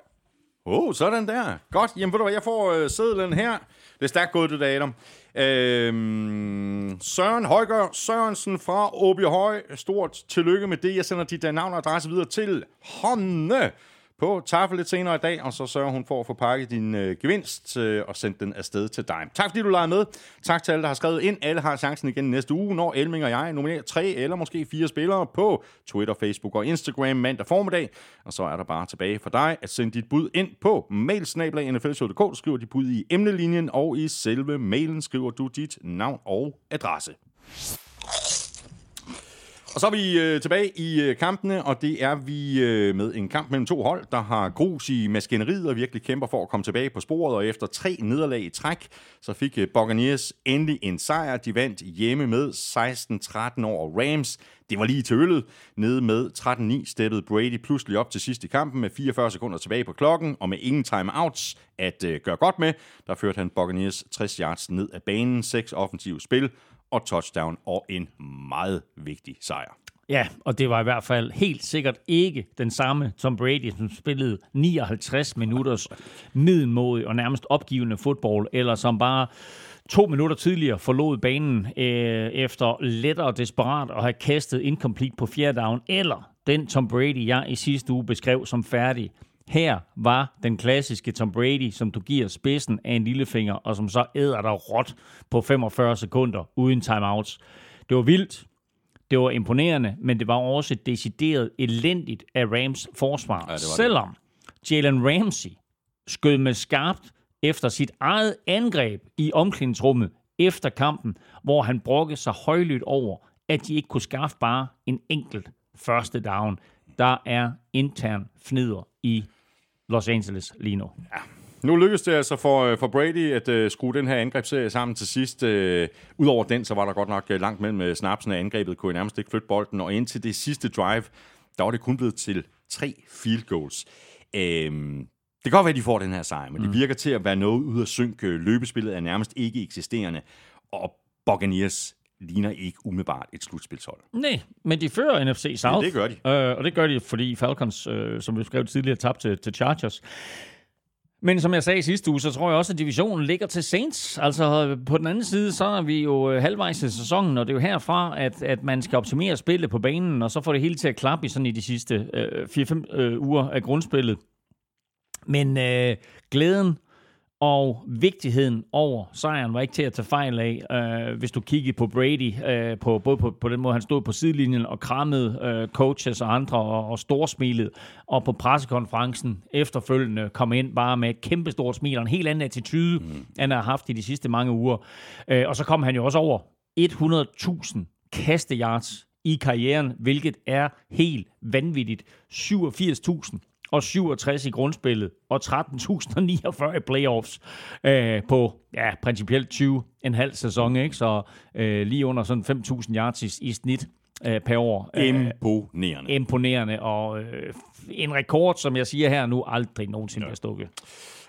Åh, oh, sådan der. Godt, jamen ved du hvad, jeg får øh, sædlen her. Det er stærkt gået, det der, Adam. Øhm, Søren Højgaard Sørensen fra Åby Høj. Stort tillykke med det. Jeg sender dit øh, navn og adresse videre til Honne på tafel lidt senere i dag, og så sørger hun for at få pakket din øh, gevinst øh, og sendt den afsted til dig. Tak fordi du leger med. Tak til alle, der har skrevet ind. Alle har chancen igen næste uge, når Elming og jeg nominerer tre eller måske fire spillere på Twitter, Facebook og Instagram mandag formiddag. Og så er der bare tilbage for dig at sende dit bud ind på mailsnablag.nflshow.dk. Du skriver dit bud i emnelinjen, og i selve mailen skriver du dit navn og adresse. Og så er vi øh, tilbage i øh, kampene, og det er vi øh, med en kamp mellem to hold, der har grus i maskineriet og virkelig kæmper for at komme tilbage på sporet. Og efter tre nederlag i træk, så fik øh, Buccaneers endelig en sejr. De vandt hjemme med 16-13 over Rams. Det var lige til øllet. Nede med 13-9 steppede Brady pludselig op til sidst i kampen med 44 sekunder tilbage på klokken, og med ingen timeouts at øh, gøre godt med. Der førte han Buccaneers 60 yards ned af banen, seks offensive spil og touchdown og en meget vigtig sejr. Ja, og det var i hvert fald helt sikkert ikke den samme Tom Brady, som spillede 59 minutters middelmodig og nærmest opgivende fodbold, eller som bare to minutter tidligere forlod banen øh, efter lettere desperat at have kastet incomplete på fjerde down, eller den Tom Brady, jeg i sidste uge beskrev som færdig. Her var den klassiske Tom Brady, som du giver spidsen af en lillefinger, og som så æder dig råt på 45 sekunder uden timeouts. Det var vildt, det var imponerende, men det var også decideret elendigt af Rams forsvar. Ja, det Selvom Jalen Ramsey skød med skarpt efter sit eget angreb i omklædningsrummet efter kampen, hvor han brokkede sig højlydt over, at de ikke kunne skaffe bare en enkelt første down. Der er intern fnider i Los Angeles lige nu. Ja. Nu lykkedes det altså for, øh, for Brady at uh, skrue den her angrebsserie sammen til sidst. Uh, Udover den, så var der godt nok uh, langt mellem snapsen af angrebet, kunne I nærmest ikke flytte bolden. Og indtil det sidste drive, der var det kun blevet til tre field goals. Uh, det kan godt være, at de får den her sejr, men mm. det virker til at være noget ud af synk. Løbespillet er nærmest ikke eksisterende. Og Buccaneers ligner ikke umiddelbart et slutspilshold. Nej, men de fører NFC South. Ja, det gør de. Øh, og det gør de, fordi Falcons, øh, som vi skrev tidligere, tabte til, til Chargers. Men som jeg sagde i sidste uge, så tror jeg også, at divisionen ligger til Saints. Altså på den anden side, så er vi jo øh, halvvejs i sæsonen, og det er jo herfra, at, at man skal optimere spillet på banen, og så får det hele til at klappe i sådan i de sidste øh, 4-5 øh, uger af grundspillet. Men øh, glæden og vigtigheden over sejren var ikke til at tage fejl af, øh, hvis du kiggede på Brady, øh, på, både på, på den måde, han stod på sidelinjen og krammede øh, coaches og andre og, og storsmilet, og på pressekonferencen efterfølgende kom ind bare med et kæmpestort smil og en helt anden attitude, mm. end han har haft i de sidste mange uger. Øh, og så kom han jo også over 100.000 kasteyards i karrieren, hvilket er helt vanvittigt. 87.000 og 67 i grundspillet, og 13.049 i playoffs øh, på ja, principielt 20 en halv sæson, ikke? så øh, lige under sådan 5.000 yards i, i snit øh, per år. Øh, imponerende. Imponerende, og øh, en rekord, som jeg siger her nu, aldrig nogensinde ja. stukket.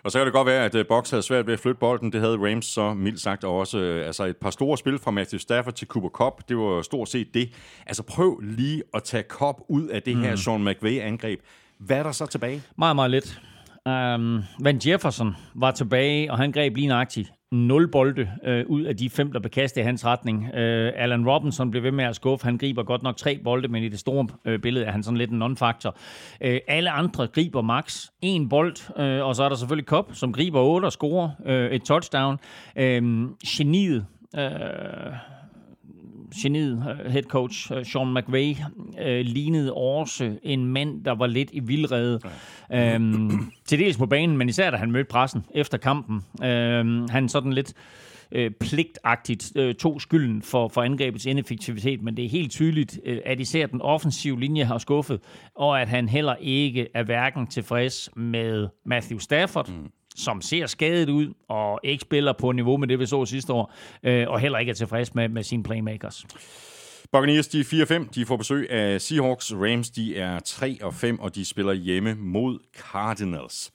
Og så kan det godt være, at uh, Box havde svært ved at flytte bolden. Det havde Rams så mildt sagt også. Uh, altså et par store spil fra Matthew Stafford til Cooper Cup. Det var stort set det. Altså prøv lige at tage Cup ud af det mm. her Sean McVay-angreb. Hvad er der så tilbage? Meget, meget lidt. Um, Van Jefferson var tilbage, og han greb lige nøjagtigt 0 bolde øh, ud af de fem, der bekastede i hans retning. Øh, Alan Robinson blev ved med at skuffe. Han griber godt nok tre bolde, men i det store øh, billede er han sådan lidt en non-faktor. Øh, alle andre griber max en bold, øh, og så er der selvfølgelig Cobb, som griber otte og scorer øh, et touchdown. Øh, geniet, øh, geniet, øh, head coach øh, Sean McVay, øh, lignede også en mand, der var lidt i vildrede. Ja. Øhm, til dels på banen, men især da han mødte pressen efter kampen. Øhm, han sådan lidt øh, pligtagtigt øh, tog skylden for, for angrebets ineffektivitet, men det er helt tydeligt, øh, at især den offensive linje har skuffet, og at han heller ikke er hverken tilfreds med Matthew Stafford, mm som ser skadet ud og ikke spiller på niveau med det, vi så sidste år, øh, og heller ikke er tilfreds med, med sine playmakers. Buccaneers, de er 4-5. De får besøg af Seahawks. Rams, de er 3-5, og de spiller hjemme mod Cardinals.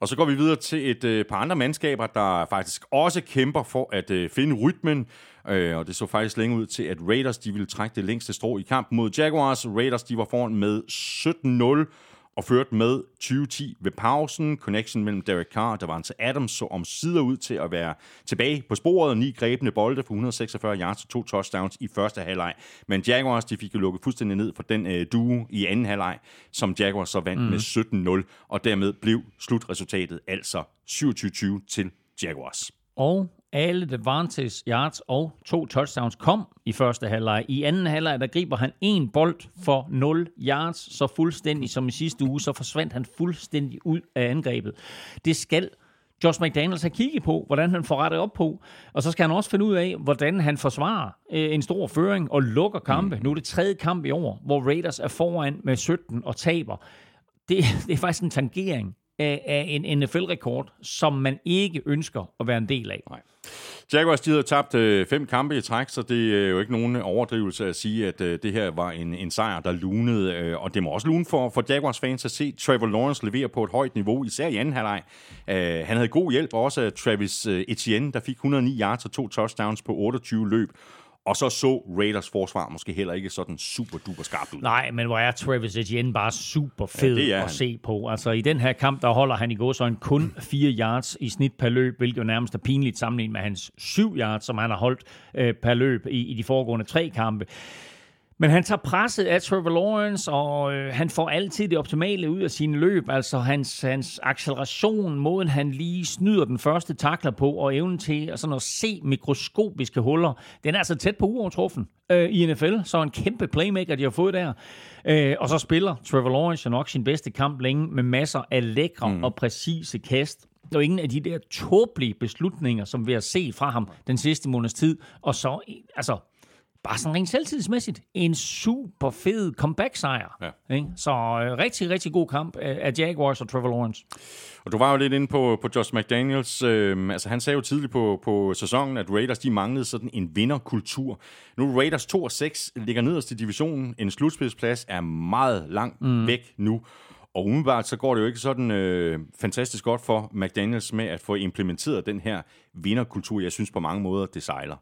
Og så går vi videre til et øh, par andre mandskaber, der faktisk også kæmper for at øh, finde rytmen. Øh, og det så faktisk længe ud til, at Raiders de ville trække det længste strå i kampen mod Jaguars. Raiders de var foran med 17-0 og førte med 2010 ved pausen. Connection mellem Derek Carr og Davante Adams så om sider ud til at være tilbage på sporet. Ni grebne bolde for 146 yards og to touchdowns i første halvleg. Men Jaguars de fik jo lukket fuldstændig ned for den øh, duo i anden halvleg, som Jaguars så vandt mm. med 17-0, og dermed blev slutresultatet altså 27-20 til Jaguars. Og alle Devantes yards og to touchdowns kom i første halvleg. I anden halvleg, der griber han en bold for 0 yards, så fuldstændig som i sidste uge, så forsvandt han fuldstændig ud af angrebet. Det skal Josh McDaniels har kigget på, hvordan han får rettet op på, og så skal han også finde ud af, hvordan han forsvarer øh, en stor føring og lukker kampe. Mm. Nu er det tredje kamp i år, hvor Raiders er foran med 17 og taber. Det, det er faktisk en tangering af, af en NFL-rekord, som man ikke ønsker at være en del af. Nej. Jaguars de havde tabt øh, fem kampe i træk, så det er jo ikke nogen overdrivelse at sige, at øh, det her var en, en sejr, der lunede. Øh, og det må også lune for, for Jaguars fans at se Trevor Lawrence levere på et højt niveau, især i anden halvleg. Øh, han havde god hjælp også af Travis øh, Etienne, der fik 109 yards og to touchdowns på 28 løb. Og så så Raiders forsvar måske heller ikke sådan super duper skarpt ud. Nej, men hvor er Travis Etienne bare super fed Ja, at han. se på. Altså i den her kamp, der holder han i gåsøjne kun 4 yards i snit per løb, hvilket jo nærmest er pinligt sammenlignet med hans 7 yards, som han har holdt øh, per løb i, i de foregående tre kampe. Men han tager presset af Trevor Lawrence, og øh, han får altid det optimale ud af sine løb. Altså hans, hans acceleration, måden han lige snyder den første takler på, og evnen til sådan at se mikroskopiske huller, den er altså tæt på uovertruffen øh, i NFL. Så en kæmpe playmaker, de har fået der. Øh, og så spiller Trevor Lawrence jo nok sin bedste kamp længe med masser af lækre mm. og præcise kast. Og ingen af de der tåbelige beslutninger, som vi har set fra ham den sidste måneds tid. Og så, altså, bare sådan rent selvtidsmæssigt, en super fed comeback-sejr. Ja. Ikke? Så øh, rigtig, rigtig god kamp af, af Jaguars og Trevor Lawrence. Og du var jo lidt inde på, på Josh McDaniels. Øh, altså han sagde jo tidligt på, på sæsonen, at Raiders de manglede sådan en vinderkultur. Nu er Raiders 2 og 6 ligger nederst i divisionen. En slutspidsplads er meget langt mm. væk nu. Og umiddelbart så går det jo ikke sådan øh, fantastisk godt for McDaniels med at få implementeret den her vinderkultur. Jeg synes på mange måder, det sejler.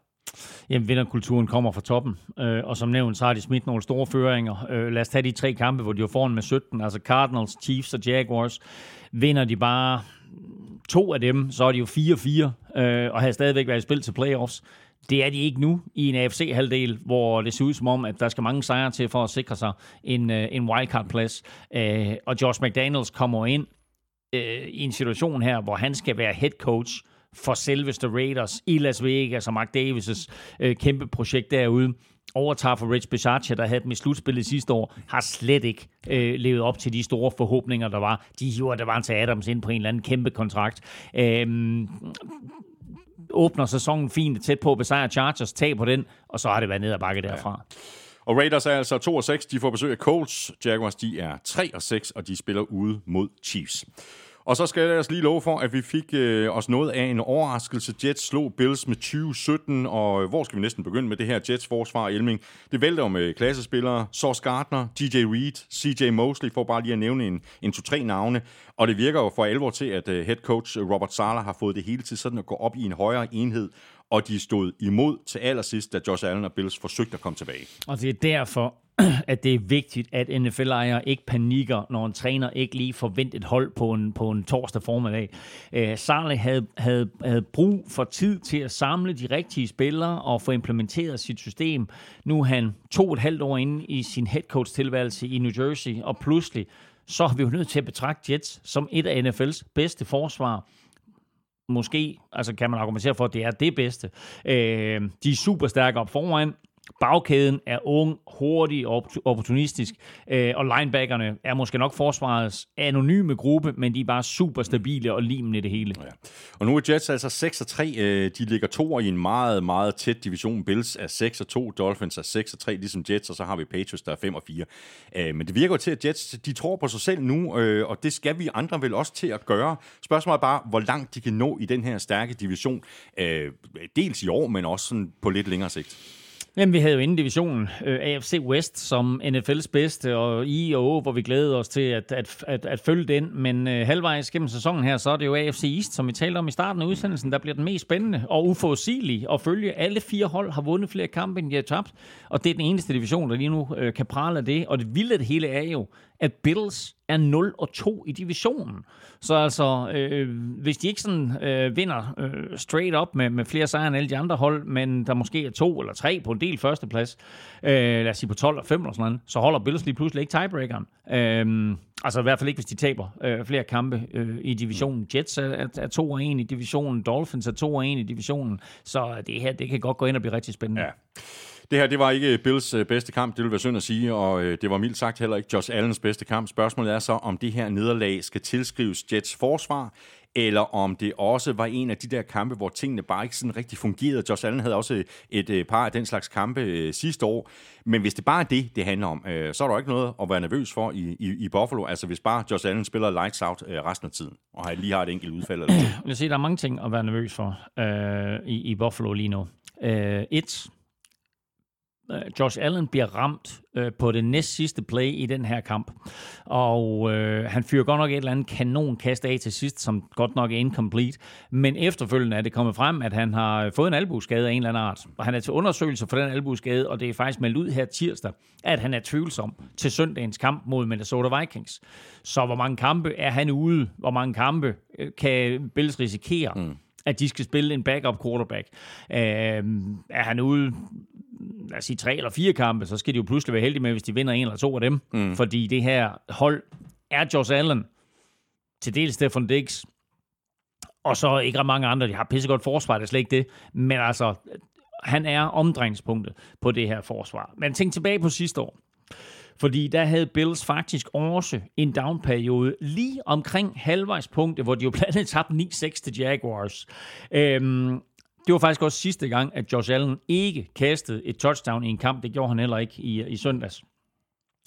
Jamen, vinderkulturen kommer fra toppen, øh, og som nævnt, så har de smidt nogle store føringer. Øh, lad os tage de tre kampe, hvor de var foran med 17, altså Cardinals, Chiefs og Jaguars. Vinder de bare to af dem, så er de jo 4-4, øh, og har stadigvæk været i spil til playoffs. Det er de ikke nu i en AFC-halvdel, hvor det ser ud som om, at der skal mange sejre til for at sikre sig en, øh, en wildcard-plads. Øh, og Josh McDaniels kommer ind øh, i en situation her, hvor han skal være head coach for selveste Raiders i Las Vegas, og Mark Davis' øh, kæmpe projekt derude overtager for Rich Bisaccia, der havde dem i slutspillet sidste år, har slet ikke øh, levet op til de store forhåbninger, der var. De hiver Davante Adams ind på en eller anden kæmpe kontrakt. Øhm, åbner sæsonen fint, tæt på at besejre Chargers, tag på den, og så har det været ned ad bakke derfra. Og Raiders er altså 2 og 6. De får besøg af Colts. Jaguars de er 3 og 6, og de spiller ude mod Chiefs. Og så skal jeg ellers lige love for, at vi fik øh, os noget af en overraskelse. Jets slog Bills med 20-17, og øh, hvor skal vi næsten begynde med det her Jets forsvar, Elming? Det vælter jo med klassespillere. Sauce Gardner, DJ Reed, CJ Mosley, for bare lige at nævne en, en to-tre navne. Og det virker jo for alvor til, at øh, head coach Robert Sala har fået det hele til sådan at gå op i en højere enhed, og de stod imod til allersidst, da Josh Allen og Bills forsøgte at komme tilbage. Og det er derfor, at det er vigtigt, at NFL-ejere ikke panikker, når en træner ikke lige forventer et hold på en, på en torsdag formiddag. Øh, Sarle havde, havde, havde brug for tid til at samle de rigtige spillere og få implementeret sit system. Nu er han to og et halvt år inde i sin head coach tilværelse i New Jersey, og pludselig så er vi jo nødt til at betragte Jets som et af NFL's bedste forsvar måske, altså kan man argumentere for, at det er det bedste. Øh, de er super stærke op foran. Bagkæden er ung, hurtig og opportunistisk, øh, og linebackerne er måske nok forsvarets anonyme gruppe, men de er bare super stabile og limen i det hele. Ja. Og nu er Jets altså 6 og 3. Øh, De ligger to i en meget, meget tæt division. Bills er 6 og 2, Dolphins er 6 og 3, ligesom Jets, og så har vi Patriots, der er 5 og 4. Øh, Men det virker jo til, at Jets de tror på sig selv nu, øh, og det skal vi andre vel også til at gøre. Spørgsmålet er bare, hvor langt de kan nå i den her stærke division. Øh, Dels i år, men også sådan på lidt længere sigt. Jamen, vi havde jo inden divisionen øh, AFC West som NFL's bedste, og I og O, hvor vi glæder os til at, at, at, at følge den. Men øh, halvvejs gennem sæsonen her, så er det jo AFC East, som vi talte om i starten af udsendelsen, der bliver den mest spændende og uforudsigelige at følge. Alle fire hold har vundet flere kampe, end de har tabt, og det er den eneste division, der lige nu øh, kan prale af det. Og det vilde af det hele er jo, at Bills er 0 og 2 i divisionen. Så altså, øh, hvis de ikke sådan øh, vinder øh, straight up med, med flere sejre end alle de andre hold, men der måske er to eller tre på en del førsteplads, øh, lad os sige på 12 og 5 eller sådan noget, så holder Bills lige pludselig ikke tiebreakeren. Øh, altså i hvert fald ikke, hvis de taber øh, flere kampe øh, i divisionen. Jets er, er, er 2 og 1 i divisionen, Dolphins er 2 og 1 i divisionen, så det her, det kan godt gå ind og blive rigtig spændende. Ja. Det her, det var ikke Bills øh, bedste kamp, det vil være synd at sige, og øh, det var mildt sagt heller ikke Josh Allens bedste kamp. Spørgsmålet er så, om det her nederlag skal tilskrives Jets forsvar, eller om det også var en af de der kampe, hvor tingene bare ikke sådan rigtig fungerede. Josh Allen havde også et, et par af den slags kampe sidste år, men hvis det bare er det, det handler om, så er der ikke noget at være nervøs for i, i, i Buffalo. Altså hvis bare Josh Allen spiller lights out resten af tiden, og lige har et enkelt udfald eller Jeg vil sige, der er mange ting at være nervøs for øh, i, i Buffalo lige nu. Øh, et, Josh Allen bliver ramt øh, på det næst sidste play i den her kamp. Og øh, han fyrer godt nok et eller andet kanonkast af til sidst, som godt nok er incomplete. Men efterfølgende er det kommet frem, at han har fået en albueskade af en eller anden art. Og han er til undersøgelse for den albueskade, og det er faktisk meldt ud her tirsdag, at han er tvivlsom til søndagens kamp mod Minnesota Vikings. Så hvor mange kampe er han ude? Hvor mange kampe øh, kan Bills risikere? Mm at de skal spille en backup quarterback. Øh, er han ude lad os sige, tre eller fire kampe, så skal de jo pludselig være heldige med, hvis de vinder en eller to af dem. Mm. Fordi det her hold er Josh Allen, til dels Stefan Diggs, og så ikke ret mange andre. De har pissegodt forsvar, det er slet ikke det. Men altså, han er omdrejningspunktet på det her forsvar. Men tænk tilbage på sidste år. Fordi der havde Bills faktisk også en downperiode lige omkring halvvejspunktet, hvor de jo blandt andet tabte 9-6 til Jaguars. Øhm, det var faktisk også sidste gang, at Josh Allen ikke kastede et touchdown i en kamp. Det gjorde han heller ikke i, i søndags.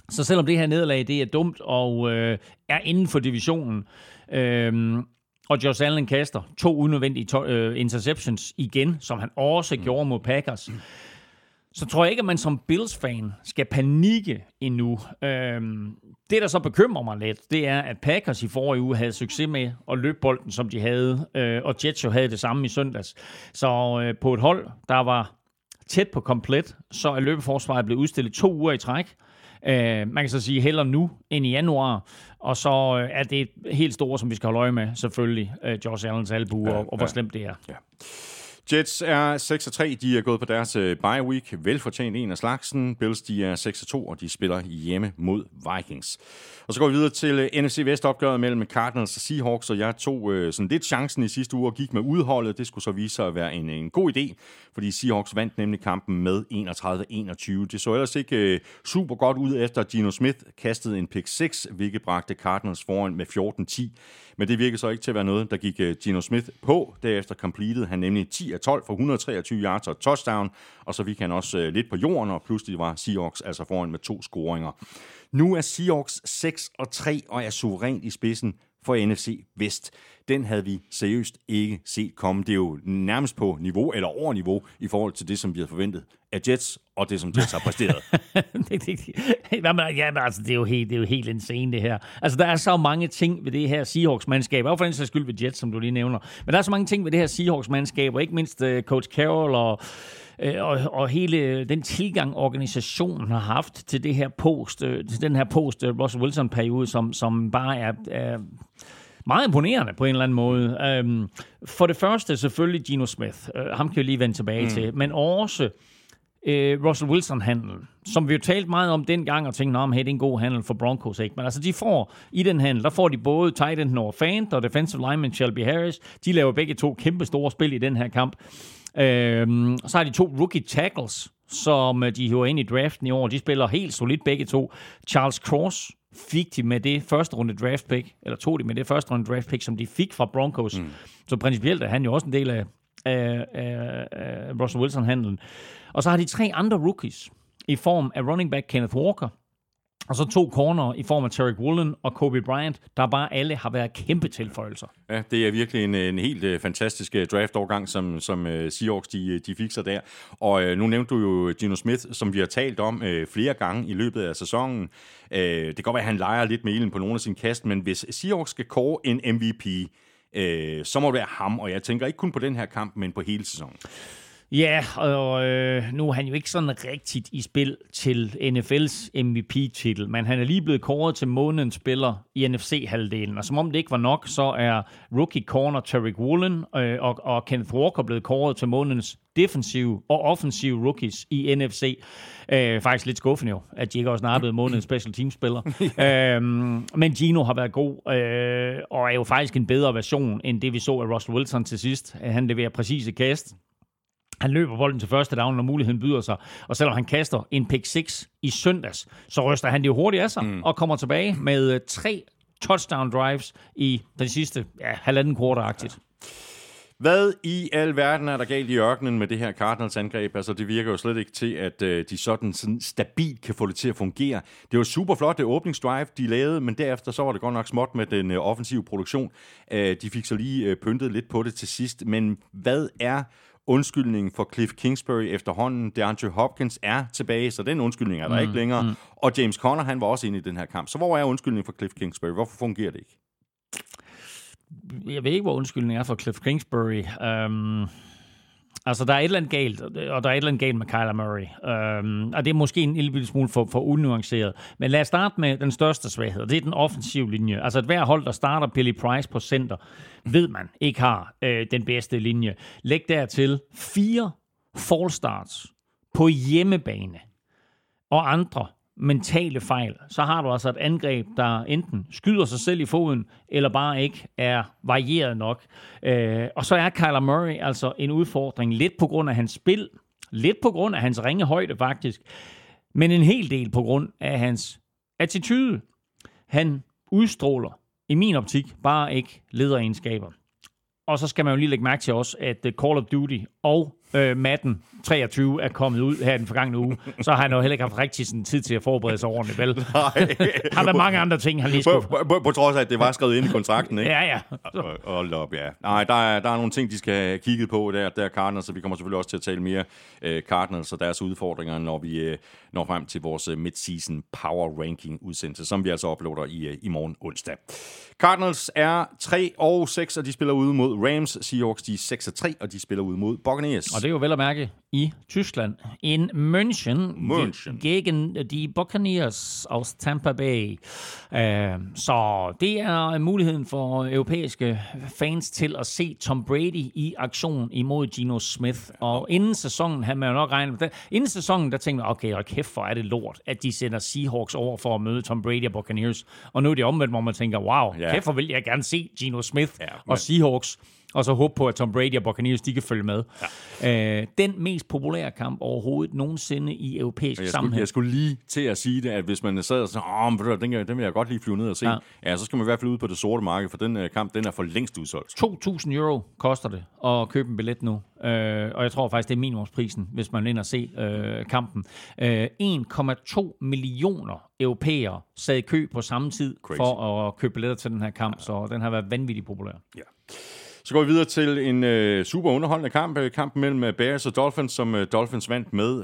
Så selvom det her nederlag det er dumt og øh, er inden for divisionen, øh, og Josh Allen kaster to unødvendige to- øh, interceptions igen, som han også mm. gjorde mod Packers, så tror jeg ikke, at man som Bills-fan skal panikke endnu. Øhm, det, der så bekymrer mig lidt, det er, at Packers i forrige uge havde succes med at løbe bolden, som de havde, øh, og Jets jo havde det samme i søndags. Så øh, på et hold, der var tæt på komplet, så er løbeforsvaret blevet udstillet to uger i træk. Øh, man kan så sige heller nu end i januar, og så øh, er det helt store, som vi skal holde øje med, selvfølgelig, øh, Josh Allens albu, ja, og, og hvor ja, slemt det er. Ja. Jets er 6 3. De er gået på deres øh, bye week. Velfortjent en af slagsen. Bills de er 6 2, og de spiller hjemme mod Vikings. Og så går vi videre til øh, NFC Vest opgøret mellem Cardinals og Seahawks, og jeg tog øh, sådan lidt chancen i sidste uge og gik med udholdet. Det skulle så vise sig at være en, en god idé, fordi Seahawks vandt nemlig kampen med 31-21. Det så ellers ikke super godt ud efter Gino Smith kastede en pick 6, hvilket bragte Cardinals foran med 14-10. Men det virkede så ikke til at være noget, der gik Gino Smith på. Derefter completed han nemlig 10 af 12 for 123 yards og touchdown, og så vi kan også øh, lidt på jorden, og pludselig var Seahawks altså foran med to scoringer. Nu er Seahawks 6 og 3 og er suverænt i spidsen for NFC Vest. Den havde vi seriøst ikke set komme. Det er jo nærmest på niveau eller over niveau i forhold til det, som vi havde forventet af Jets, og det, som Jets har præsteret. ja, men altså, det er, jo helt, det er jo helt insane, det her. Altså, der er så mange ting ved det her Seahawks-mandskab, og for den sags skyld ved Jets, som du lige nævner. Men der er så mange ting ved det her Seahawks-mandskab, og ikke mindst uh, Coach Carroll og og, og hele den tilgang, organisationen har haft til det her post, øh, til den her post Russell Wilson-periode, som, som bare er, er meget imponerende på en eller anden måde. Um, for det første selvfølgelig Gino Smith. Ham kan vi lige vende tilbage mm. til. Men også uh, Russell Wilson-handel, som vi jo talt meget om dengang, og tænkte, at hey, det er en god handel for Broncos. Ikke? Men altså, de får i den handel, der får de både tight end Noah Fant og defensive lineman Shelby Harris. De laver begge to kæmpe store spil i den her kamp. Uh, så har de to rookie tackles, som de hiver ind i draften i år. De spiller helt solidt begge to. Charles Cross fik de med det første runde draft pick, eller tog de med det første runde draft pick, som de fik fra Broncos. Mm. Så principielt er han jo også en del af, af, af, af Russell Wilson-handlen. Og så har de tre andre rookies i form af running back Kenneth Walker, og så to corner i form af Tarek Woolen og Kobe Bryant, der bare alle har været kæmpe tilføjelser. Ja, det er virkelig en, en helt uh, fantastisk øh, uh, draft-overgang, som, som uh, Seahawks de, de fik sig der. Og uh, nu nævnte du jo Gino Smith, som vi har talt om uh, flere gange i løbet af sæsonen. Uh, det kan godt være, at han leger lidt med elen på nogle af sine kast, men hvis Seahawks skal kåre en MVP, uh, så må det være ham, og jeg tænker ikke kun på den her kamp, men på hele sæsonen. Ja, og øh, nu er han jo ikke sådan rigtigt i spil til NFL's MVP-titel, men han er lige blevet kåret til månedens spiller i NFC-halvdelen. Og som om det ikke var nok, så er rookie corner Tarek Woolen øh, og, og Kenneth Walker blevet kåret til månedens defensive og offensive rookies i NFC. Øh, faktisk lidt skuffende jo, at de ikke også snappede månedens special team-spiller. øh, men Gino har været god, øh, og er jo faktisk en bedre version, end det vi så af Russell Wilson til sidst. Han leverer præcise kast, han løber bolden til første down, når muligheden byder sig. Og selvom han kaster en pick 6 i søndags, så ryster han det jo hurtigt af sig mm. og kommer tilbage med øh, tre touchdown drives i den sidste ja, halvanden quarter-agtigt. Hvad i al verden er der galt i ørkenen med det her Cardinals angreb? Altså, det virker jo slet ikke til, at øh, de sådan, sådan stabilt kan få det til at fungere. Det var super flot, det åbningsdrive, de lavede, men derefter så var det godt nok småt med den øh, offensive produktion. Øh, de fik så lige øh, pyntet lidt på det til sidst, men hvad er undskyldningen for Cliff Kingsbury efterhånden. DeAndre Hopkins er tilbage, så den undskyldning er der mm, ikke længere. Mm. Og James Conner, han var også inde i den her kamp. Så hvor er undskyldningen for Cliff Kingsbury? Hvorfor fungerer det ikke? Jeg ved ikke, hvor undskyldningen er for Cliff Kingsbury. Um, Altså, der er et eller andet galt, og der er et eller andet galt med Kyler Murray. Øhm, og det er måske en lille smule for, for unuanceret. Men lad os starte med den største svaghed, og det er den offensive linje. Altså, at hver hold, der starter Billy Price på center, ved man ikke har øh, den bedste linje. Læg dertil fire fall starts på hjemmebane og andre mentale fejl, så har du altså et angreb, der enten skyder sig selv i foden, eller bare ikke er varieret nok. Øh, og så er Kyler Murray altså en udfordring, lidt på grund af hans spil, lidt på grund af hans ringe højde faktisk, men en hel del på grund af hans attitude. Han udstråler, i min optik, bare ikke lederegenskaber. Og så skal man jo lige lægge mærke til også, at øh, Call of Duty og øh, Madden 23 er kommet ud her den forgangne uge, så har han jo heller ikke haft rigtig sådan tid til at forberede sig ordentligt, vel? Nej. har der mange andre ting, han lige skulle... På, på, på, trods af, at det var skrevet ind i kontrakten, ikke? ja, ja. Hold op, ja. Nej, der er, der er nogle ting, de skal have kigget på der, der Cardinals, så vi kommer selvfølgelig også til at tale mere uh, Cardinals og deres udfordringer, når vi uh, når frem til vores uh, midseason power ranking udsendelse, som vi altså uploader i, uh, i morgen onsdag. Cardinals er 3 og 6, og de spiller ude mod Rams. Seahawks, de er 6 og 3, og de spiller ude mod Buccaneers. Og det er jo vel at mærke i Tyskland. In München, München. gegen de Buccaneers aus Tampa Bay. Uh, så det er muligheden for europæiske fans til at se Tom Brady i aktion imod Geno Smith. Og inden sæsonen, han man jo nok regne med, inden sæsonen, der tænkte man, okay, og kæft, hvor er det lort, at de sender Seahawks over for at møde Tom Brady og Buccaneers. Og nu er det omvendt, hvor man tænker, wow, ja. kæft, hvor vil jeg gerne se Geno Smith ja, men... og Seahawks og så håbe på, at Tom Brady og Buccaneers, de kan følge med. Ja. Øh, den mest populære kamp overhovedet nogensinde i europæisk jeg sammenhæng. Skulle, jeg skulle lige til at sige det, at hvis man sad og sagde, åh, den, den vil jeg godt lige flyve ned og se, ja. ja, så skal man i hvert fald ud på det sorte marked, for den uh, kamp, den er for længst udsolgt. 2.000 euro koster det at købe en billet nu, øh, og jeg tror faktisk, det er minimumsprisen, hvis man ind og se øh, kampen. Øh, 1,2 millioner europæere sad i kø på samme tid Crazy. for at købe billetter til den her kamp, ja. så den har været vanvittigt populær. Ja. Så går vi videre til en øh, super underholdende kamp. Øh, kampen mellem øh, Bears og Dolphins, som øh, Dolphins vandt med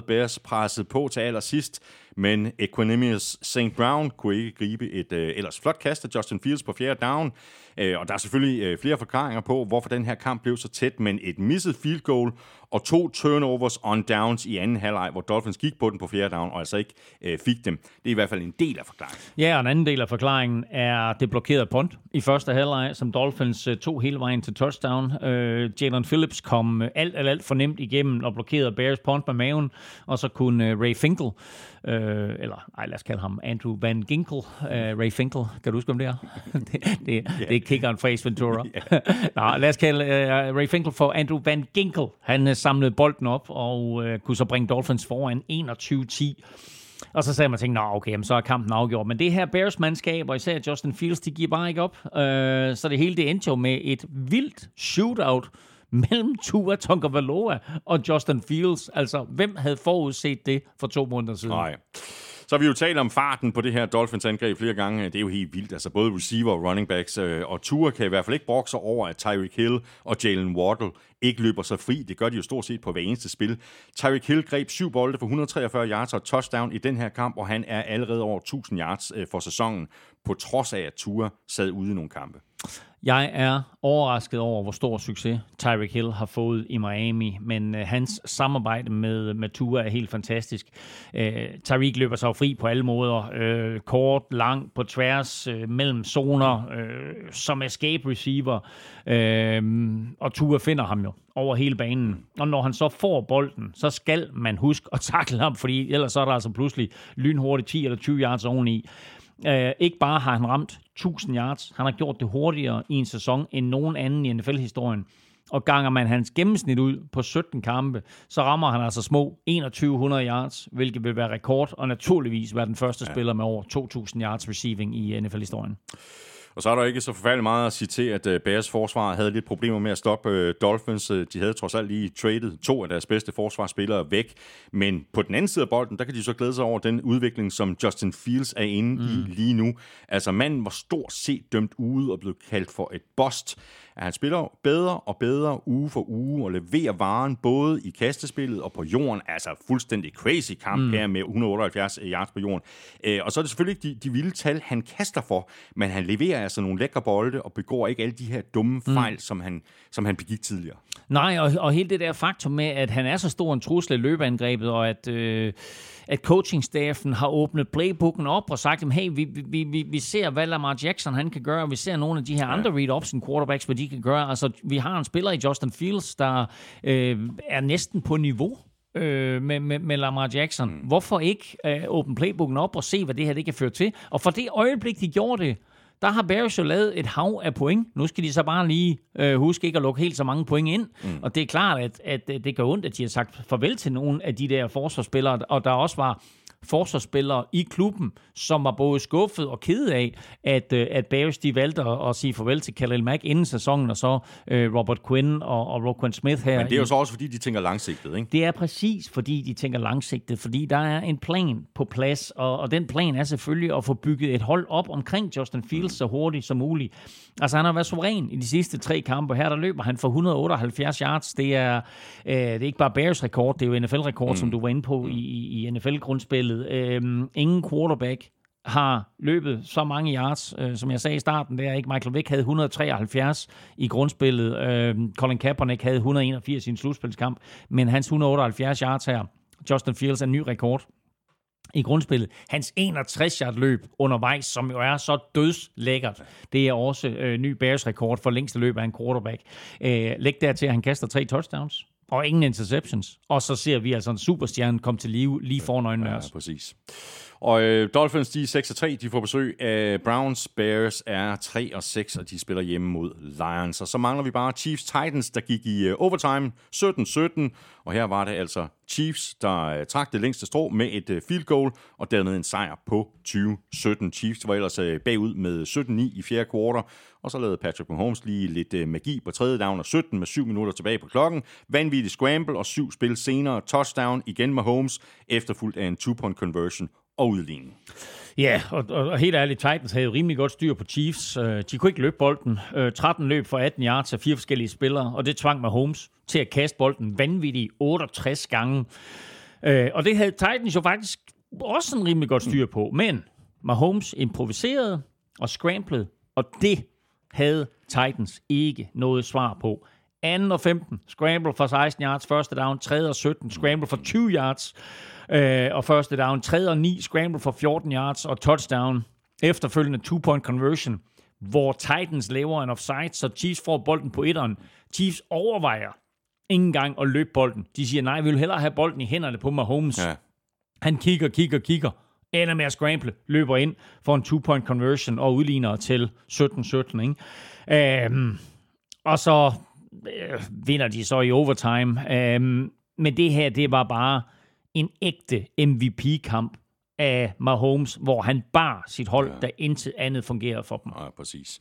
35-32. Bears pressede på til allersidst, men Equanimous St. Brown kunne ikke gribe et øh, ellers flot kast af Justin Fields på fjerde down. Øh, og der er selvfølgelig øh, flere forklaringer på, hvorfor den her kamp blev så tæt, men et misset field goal og to turnovers on downs i anden halvleg, hvor Dolphins gik på den på fjerde down og altså ikke øh, fik dem. Det er i hvert fald en del af forklaringen. Ja, og en anden del af forklaringen er det blokerede punt i første halvleg, som Dolphins øh, tog hele vejen til touchdown. Øh, Jalen Phillips kom øh, alt, alt, alt, alt fornemt igennem og blokerede Bears punt med maven, og så kunne øh, Ray Finkel, øh, eller ej, lad os kalde ham Andrew Van Ginkel, øh, Ray Finkel, kan du huske, om det er? det, det, yeah. det er kickeren fra Ace Ventura. Nå, lad os kalde øh, Ray Finkel for Andrew Van Ginkel. Han øh, samlede bolden op og øh, kunne så bringe Dolphins foran 21-10. Og så sagde man, tænkte, okay, jamen, så er kampen afgjort. Men det her Bears-mandskab, og især Justin Fields, de giver bare ikke op. Øh, så det hele det endte jo med et vildt shootout mellem Tua Tagovailoa og Justin Fields. Altså, hvem havde forudset det for to måneder siden? Nej. Så har vi jo talt om farten på det her Dolphins-angreb flere gange. Det er jo helt vildt. Altså både receiver og running backs. Øh, og Tua kan i hvert fald ikke brokse over, at Tyreek Hill og Jalen Waddle ikke løber sig fri. Det gør de jo stort set på hver eneste spil. Tyreek Hill greb syv bolde for 143 yards og touchdown i den her kamp, og han er allerede over 1000 yards øh, for sæsonen. på trods af, at Tua sad ude i nogle kampe. Jeg er overrasket over, hvor stor succes Tyreek Hill har fået i Miami, men øh, hans samarbejde med, med Tua er helt fantastisk. Øh, Tyreek løber sig fri på alle måder. Øh, kort, lang, på tværs, øh, mellem zoner, øh, som escape receiver. Øh, og Tua finder ham jo over hele banen. Og når han så får bolden, så skal man huske at takle ham, fordi ellers så er der altså pludselig lynhurtigt 10 eller 20 yards oveni. Uh, ikke bare har han ramt 1000 yards, han har gjort det hurtigere i en sæson end nogen anden i NFL-historien. Og ganger man hans gennemsnit ud på 17 kampe, så rammer han altså små 2100 yards, hvilket vil være rekord, og naturligvis være den første ja. spiller med over 2000 yards receiving i NFL-historien. Og så er der ikke så forfærdeligt meget at sige til, at uh, Bears forsvar havde lidt problemer med at stoppe uh, Dolphins. Uh, de havde trods alt lige traded to af deres bedste forsvarsspillere væk. Men på den anden side af bolden, der kan de så glæde sig over den udvikling, som Justin Fields er inde mm. i lige nu. Altså manden var stort set dømt ude og blev kaldt for et bust at han spiller bedre og bedre uge for uge og leverer varen både i kastespillet og på jorden. Altså fuldstændig crazy kamp mm. her med 178 yards på jorden. Øh, og så er det selvfølgelig ikke de, de vilde tal, han kaster for, men han leverer altså nogle lækre bolde og begår ikke alle de her dumme mm. fejl, som, han, som han begik tidligere. Nej, og, og hele det der faktum med, at han er så stor en trussel i løbeangrebet, og at... Øh at coachingstaffen har åbnet playbooken op og sagt, hey, vi, vi, vi, vi ser, hvad Lamar Jackson han kan gøre, og vi ser nogle af de her ja. andre read option quarterbacks, hvad de kan gøre. Altså, vi har en spiller i Justin Fields, der øh, er næsten på niveau øh, med, med, med Lamar Jackson. Mm. Hvorfor ikke øh, åbne playbooken op og se, hvad det her det kan føre til? Og for det øjeblik, de gjorde det, der har Bears jo lavet et hav af point. Nu skal de så bare lige øh, huske ikke at lukke helt så mange point ind. Mm. Og det er klart, at, at det gør ondt, at de har sagt farvel til nogle af de der forsvarsspillere. Og der også var forsvarsspillere i klubben, som var både skuffet og ked af, at, øh, at Bears de valgte at, sige farvel til Khalil Mack inden sæsonen, og så uh, Robert Quinn og, og Roquan Smith her. Men det er jo så også, fordi de tænker langsigtet, ikke? Det er præcis, fordi de tænker langsigtet, fordi der er en plan på plads, og, og den plan er selvfølgelig at få bygget et hold op omkring Justin Fields mm. så hurtigt som muligt. Altså, han har været suveræn i de sidste tre kampe. Her der løber han for 178 yards. Det er, øh, det er ikke bare Bears rekord, det er jo NFL-rekord, mm. som du var inde på i, i NFL-grundspillet. Øh, ingen quarterback har løbet så mange yards, øh, som jeg sagde i starten, der ikke? Michael Vick havde 173 i grundspillet, øh, Colin Kaepernick havde 181 i en slutspilskamp, men hans 178 yards her, Justin Fields er en ny rekord i grundspillet. Hans 61 yard løb undervejs, som jo er så dødslækkert, det er også øh, ny Bears rekord. For længste løb af en quarterback. Øh, læg dertil, at han kaster tre touchdowns og ingen interceptions. Og så ser vi altså en superstjerne komme til live lige foran øjnene os. Ja, præcis. Og øh, Dolphins, de er 6-3. de får besøg af Browns. Bears er 3 og 6, og de spiller hjemme mod Lions. Og så mangler vi bare Chiefs Titans, der gik i øh, overtime 17-17. Og her var det altså Chiefs, der øh, trak det længste strå med et øh, field goal, og dermed en sejr på 20-17. Chiefs var ellers øh, bagud med 17-9 i fjerde kvartal, og så lavede Patrick Mahomes lige lidt øh, magi på tredje down og 17 med 7 minutter tilbage på klokken. Vanvittig scramble og syv spil senere. Touchdown igen Mahomes, efterfulgt af en two-point conversion og udligning. Ja, og, og helt ærligt, Titans havde rimelig godt styr på Chiefs. Øh, de kunne ikke løbe bolden. Øh, 13 løb for 18 yards af fire forskellige spillere, og det tvang Mahomes til at kaste bolden vanvittigt 68 gange. Øh, og det havde Titans jo faktisk også en rimelig godt styr på. Men Mahomes improviserede og scramblede, og det havde Titans ikke noget svar på. 2. og 15, scramble for 16 yards, første down, 3. og 17, scramble for 20 yards, øh, og første down. 3 og 9, scramble for 14 yards og touchdown. Efterfølgende two-point conversion, hvor Titans laver en offside, så Chiefs får bolden på etteren. Chiefs overvejer ingen gang at løbe bolden. De siger, nej, vi vil hellere have bolden i hænderne på Mahomes. Ja. Han kigger, kigger, kigger, ender med at scramble, løber ind for en two-point conversion og udligner til 17-17. Ikke? Øhm, og så øh, vinder de så i overtime. Øhm, men det her, det var bare en ægte MVP-kamp af Mahomes, hvor han bar sit hold, ja. der intet andet fungerede for dem. Ja, præcis.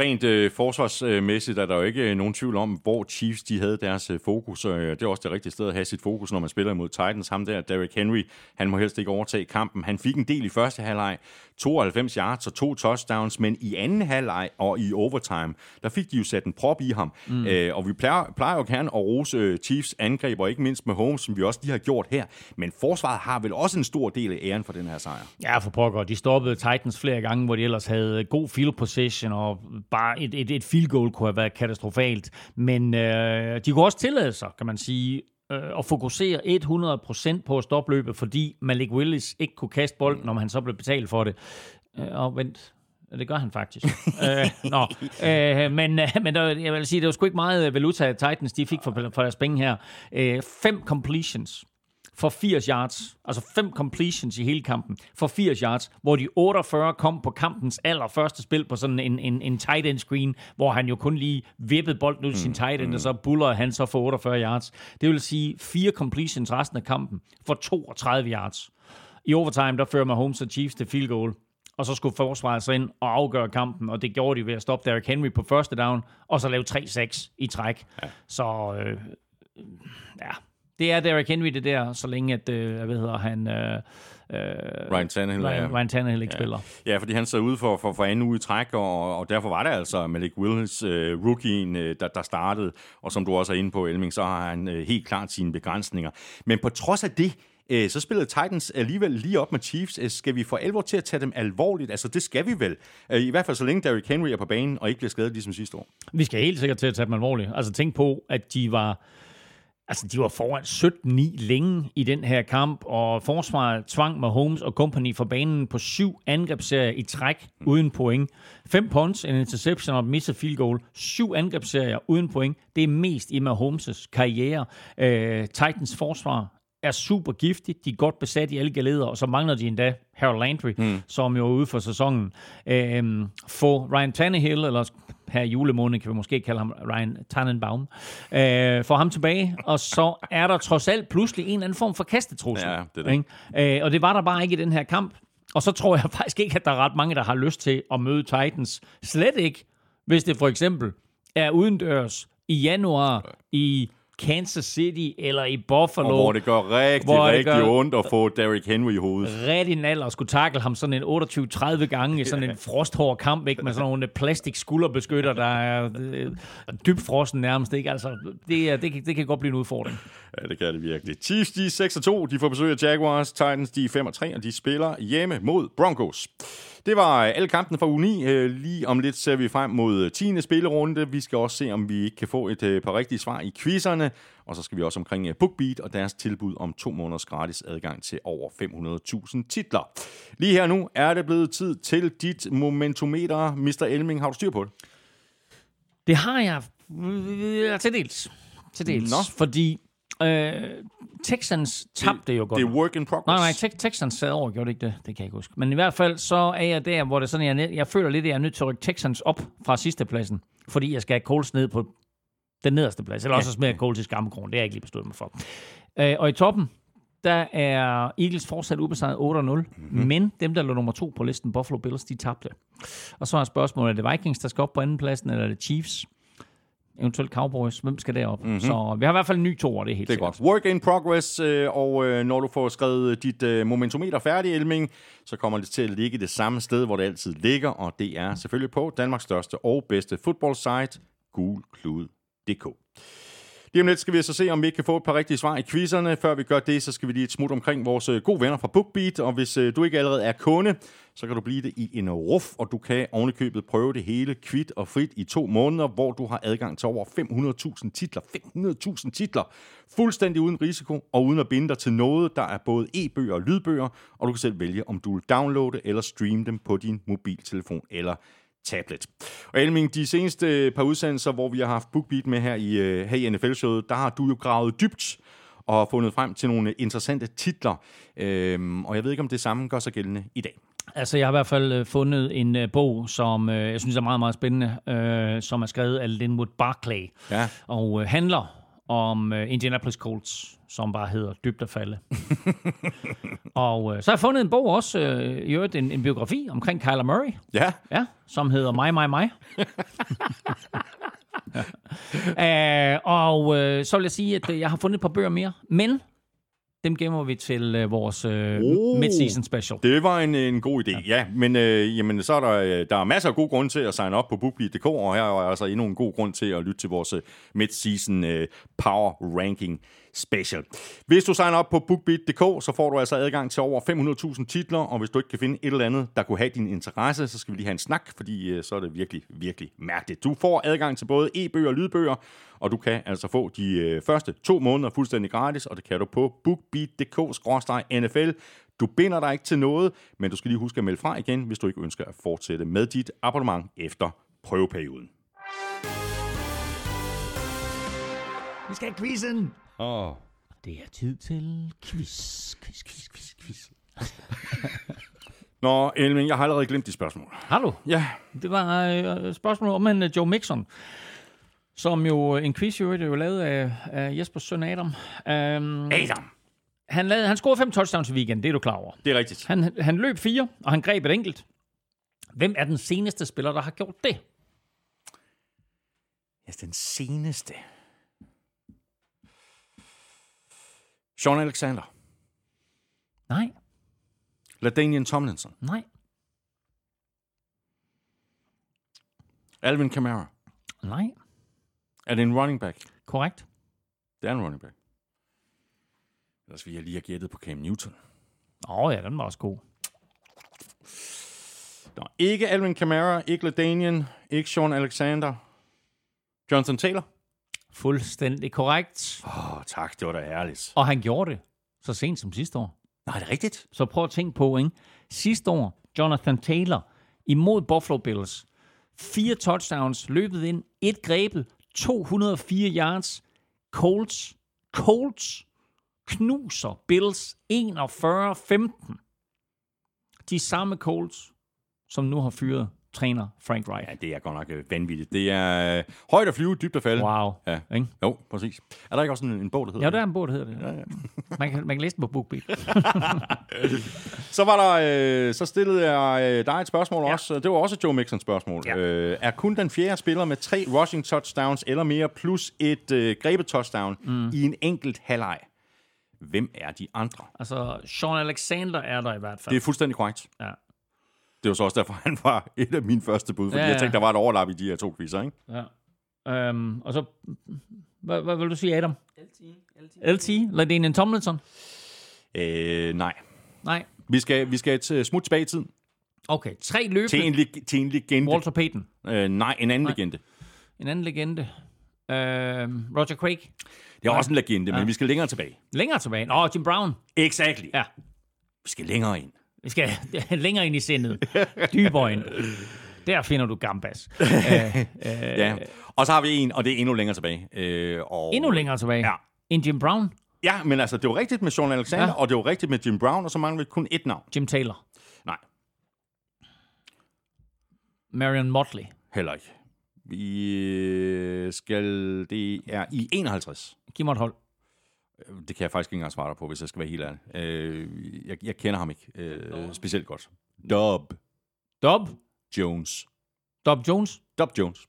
Rent øh, forsvarsmæssigt er der jo ikke øh, nogen tvivl om, hvor Chiefs de havde deres øh, fokus. Øh, det er også det rigtige sted at have sit fokus, når man spiller imod Titans. Ham der, Derrick Henry, han må helst ikke overtage kampen. Han fik en del i første halvleg, 92 yards og to touchdowns, men i anden halvleg og i overtime, der fik de jo sat en prop i ham. Mm. Øh, og vi plejer, plejer jo gerne at rose øh, Chiefs angreb, og ikke mindst med Holmes, som vi også lige har gjort her. Men forsvaret har vel også en stor del af æren for den her sejr. Ja, for pokker. De stoppede Titans flere gange, hvor de ellers havde god field position, og bare et, et, et field goal kunne have været katastrofalt. Men øh, de kunne også tillade sig, kan man sige, øh, at fokusere 100% på at stoppe løbet, fordi Malik Willis ikke kunne kaste bolden, når han så blev betalt for det. Øh, og vent, det gør han faktisk. øh, nå, øh, men, øh, men der, jeg vil sige, det var sgu ikke meget valuta, Titans de fik for, for deres penge her. Øh, fem completions for 80 yards, altså fem completions i hele kampen, for 80 yards, hvor de 48 kom på kampens allerførste spil på sådan en, en, en tight end screen, hvor han jo kun lige vippede bolden ud til sin tight end, mm. og så buller han så for 48 yards. Det vil sige fire completions resten af kampen for 32 yards. I overtime, der fører Mahomes og Chiefs til field goal, og så skulle forsvaret sig ind og afgøre kampen, og det gjorde de ved at stoppe Derrick Henry på første down, og så lave 3-6 i træk. Ja. Så øh, ja, det er Derrick Henry, det der, så længe at, øh, hvad hedder han... Øh, Øh, Ryan Tannehill, Ryan, ja. Ryan Tannehill ikke ja. spiller. Ja, fordi han sad ude for, for, for anden uge i træk, og, og derfor var det altså Malik Willis, øh, rookien, øh, der, der startede, og som du også er inde på, Elming, så har han øh, helt klart sine begrænsninger. Men på trods af det, øh, så spillede Titans alligevel lige op med Chiefs. Øh, skal vi for alvor til at tage dem alvorligt? Altså, det skal vi vel. Øh, I hvert fald så længe Derrick Henry er på banen og ikke bliver skadet ligesom sidste år. Vi skal helt sikkert til at tage dem alvorligt. Altså, tænk på, at de var Altså, de var foran 17-9 længe i den her kamp, og forsvaret tvang Mahomes og company for banen på syv angrebsserier i træk uden point. Fem punts, en interception og et misset field goal. Syv angrebsserier uden point. Det er mest i Mahomes' karriere. Uh, Titans forsvar er super giftigt. De er godt besat i alle galeder, og så mangler de endda Harold Landry, mm. som jo er ude for sæsonen. Uh, for Ryan Tannehill, eller her julemåned, kan vi måske kalde ham Ryan Tannenbaum, øh, får ham tilbage, og så er der trods alt pludselig en eller anden form for kastetrussel. Ja, det er det. Ikke? Øh, og det var der bare ikke i den her kamp. Og så tror jeg faktisk ikke, at der er ret mange, der har lyst til at møde Titans. Slet ikke, hvis det for eksempel er udendørs i januar i Kansas City eller i Buffalo. Og hvor det gør rigtig, hvor rigtig gør ondt at få Derrick Henry i hovedet. Rigtig nald at skulle takle ham sådan en 28-30 gange i sådan en frosthård kamp, ikke? med sådan nogle plastik skulderbeskytter, der er øh, dybt frosten nærmest. Ikke? Altså, det, er, det, kan, det kan godt blive en udfordring. Ja, det kan det virkelig. Chiefs, de er 6 2. De får besøg af Jaguars. Titans, de er 5 3, og de spiller hjemme mod Broncos. Det var alle kampene fra u 9. Øh, lige om lidt ser vi frem mod 10. spillerunde. Vi skal også se, om vi ikke kan få et øh, par rigtige svar i quizzerne. Og så skal vi også omkring øh, BookBeat og deres tilbud om to måneders gratis adgang til over 500.000 titler. Lige her nu er det blevet tid til dit momentometer. Mr. Elming, har du styr på det? Det har jeg til dels. Til dels. Nå. Fordi Øh, Texans tabte jo godt. Det er work in progress. Nej, nej, te- Texans sad over, gjorde det ikke det? Det kan jeg ikke huske. Men i hvert fald så er jeg der, hvor det sådan, jeg, jeg føler lidt, at jeg er nødt til at rykke Texans op fra sidste pladsen, fordi jeg skal have Coles ned på den nederste plads. Eller også smider Coles til skammekronen. Det har jeg ikke lige besluttet mig for. Øh, og i toppen, der er Eagles fortsat ubesejret 8-0, mm-hmm. men dem, der lå nummer to på listen, Buffalo Bills, de tabte. Og så er spørgsmålet, er det Vikings, der skal op på anden pladsen, eller er det Chiefs? Eventuelt Cowboys. Hvem skal derop? Mm-hmm. Så vi har i hvert fald en ny to, det er helt Det er sikkert. godt. Work in progress, øh, og øh, når du får skrevet dit øh, momentometer færdigt, Elming, så kommer det til at ligge det samme sted, hvor det altid ligger, og det er selvfølgelig på Danmarks største og bedste fodboldsite, gulklud.dk. Lige om lidt skal vi så se, om vi ikke kan få et par rigtige svar i quizzerne. Før vi gør det, så skal vi lige et smut omkring vores øh, gode venner fra BookBeat. Og hvis øh, du ikke allerede er kunde, så kan du blive det i en ruf, og du kan ovenikøbet prøve det hele kvidt og frit i to måneder, hvor du har adgang til over 500.000 titler. 500.000 titler! Fuldstændig uden risiko og uden at binde dig til noget, der er både e-bøger og lydbøger, og du kan selv vælge, om du vil downloade eller streame dem på din mobiltelefon eller tablet. Og Elming, de seneste par udsendelser, hvor vi har haft BookBeat med her i, uh, her i NFL-showet, der har du jo gravet dybt og fundet frem til nogle interessante titler. Øhm, og jeg ved ikke, om det samme gør sig gældende i dag. Altså, jeg har i hvert fald øh, fundet en uh, bog, som uh, jeg synes er meget, meget spændende, uh, som er skrevet af Linwood Barclay, ja. og uh, handler om uh, Indianapolis Colts, som bare hedder Dybt at falde. og uh, så har jeg fundet en bog også, uh, i øvrigt en, en biografi omkring Kyler Murray. Ja. Ja, som hedder My, My, My. uh, og uh, så vil jeg sige, at jeg har fundet et par bøger mere, men dem gemmer vi til øh, vores øh, Oh. mid-season special. Det var en, en god idé, ja. ja men øh, jamen, så er der, øh, der er masser af gode grunde til at signe op på bookbeat.dk, og her er altså endnu en god grund til at lytte til vores øh, mid-season øh, power ranking special. Hvis du signer op på bookbeat.dk, så får du altså adgang til over 500.000 titler, og hvis du ikke kan finde et eller andet, der kunne have din interesse, så skal vi lige have en snak, fordi øh, så er det virkelig, virkelig mærkeligt. Du får adgang til både e-bøger og lydbøger, og du kan altså få de øh, første to måneder fuldstændig gratis, og det kan du på bookbeat.dk-nfl. Du binder dig ikke til noget, men du skal lige huske at melde fra igen, hvis du ikke ønsker at fortsætte med dit abonnement efter prøveperioden. Vi skal have quizzen! Oh. Det er tid til quiz, quiz, quiz, quiz, quiz. Nå, Elving, jeg har allerede glemt de spørgsmål. Hallo, Ja, det var øh, et spørgsmål om en uh, Joe Mixon, som jo en quiz jo, det er jo lavet af, af Jespers søn Adam. Um, Adam. Han, lavede, han scorede fem touchdowns i weekenden, det er du klar over. Det er rigtigt. Han, han løb fire, og han greb et enkelt. Hvem er den seneste spiller, der har gjort det? Ja, den seneste. Sean Alexander. Nej, LaDainian Tomlinson. nej, Alvin Kamara. nej. Er det en running back? Korrekt. Det er en running back. Ellers vil jeg lige have gættet på Cam Newton. Åh oh, ja, den var også god. Nå, ikke Alvin Kamara, ikke LaDainian, ikke Sean Alexander. Jonathan Taylor. Fuldstændig korrekt. Åh, oh, tak. Det var da ærligt. Og han gjorde det så sent som sidste år. Nej, er det rigtigt? Så prøv at tænke på, ikke? Sidste år, Jonathan Taylor imod Buffalo Bills. Fire touchdowns, løbet ind, et grebet, 204 yards. Colts, Colts knuser Bills 41-15. De samme Colts, som nu har fyret træner Frank Reich. Ja, det er godt nok øh, vanvittigt. Det er øh, højt at flyve, dybt at falde. Wow. Ja. Ikke? Jo, præcis. Er der ikke også en, en bog, der hedder Ja, der er en bog, der hedder det. Ja, ja. Man, kan, man kan læse den på BookBeat. Så var der, øh, så stillede jeg øh, dig et spørgsmål ja. også. Det var også Joe Mixon spørgsmål. Ja. Øh, er kun den fjerde spiller med tre rushing touchdowns eller mere plus et øh, grebet touchdown mm. i en enkelt halvleg? Hvem er de andre? altså, Sean Alexander er der i hvert fald. Det er fuldstændig korrekt. Ja. Det var så også derfor, han var et af mine første bud, fordi Ja, ja, jeg tænkte, der var et overlap i de her to quizzer, ikke? Ja. Um, og så, hvad, hvad vil du sige, Adam? LT, LT. LT? LaDainian Tomlinson? Øh, nej. Nej. Vi skal, vi skal et øh, smut tilbage i tiden Okay, tre løbende. til en, til en legende. Walter Payton. Øh, nej, en anden Nej. legende. En anden legende. Uh, Roger Craig. Det er også en legende, Ja. men vi skal længere tilbage. Længere tilbage. Åh, oh, Jim Brown. Exactly. Ja. Vi skal længere ind. Vi skal længere ind i sindet. Dybere ind. Der finder du Gambas. Uh, uh, Ja. Og så har vi en, og det er endnu længere tilbage. Øh, og... endnu længere tilbage. Ja. End Jim Brown. Ja, men altså, det var rigtigt med Sean Alexander, Ja. og det var rigtigt med Jim Brown, og så mangler vi kun ét navn. Jim Taylor. Nej, Marion Motley. heller ikke. Vi øh, skal... Det er i 51. Giv mig et hold. Det kan jeg faktisk ikke engang svare dig på, hvis jeg skal være helt ærlig. Øh, jeg, jeg kender ham ikke øh, specielt godt. Dub Dob. Jones. Dob Jones. Dub Jones.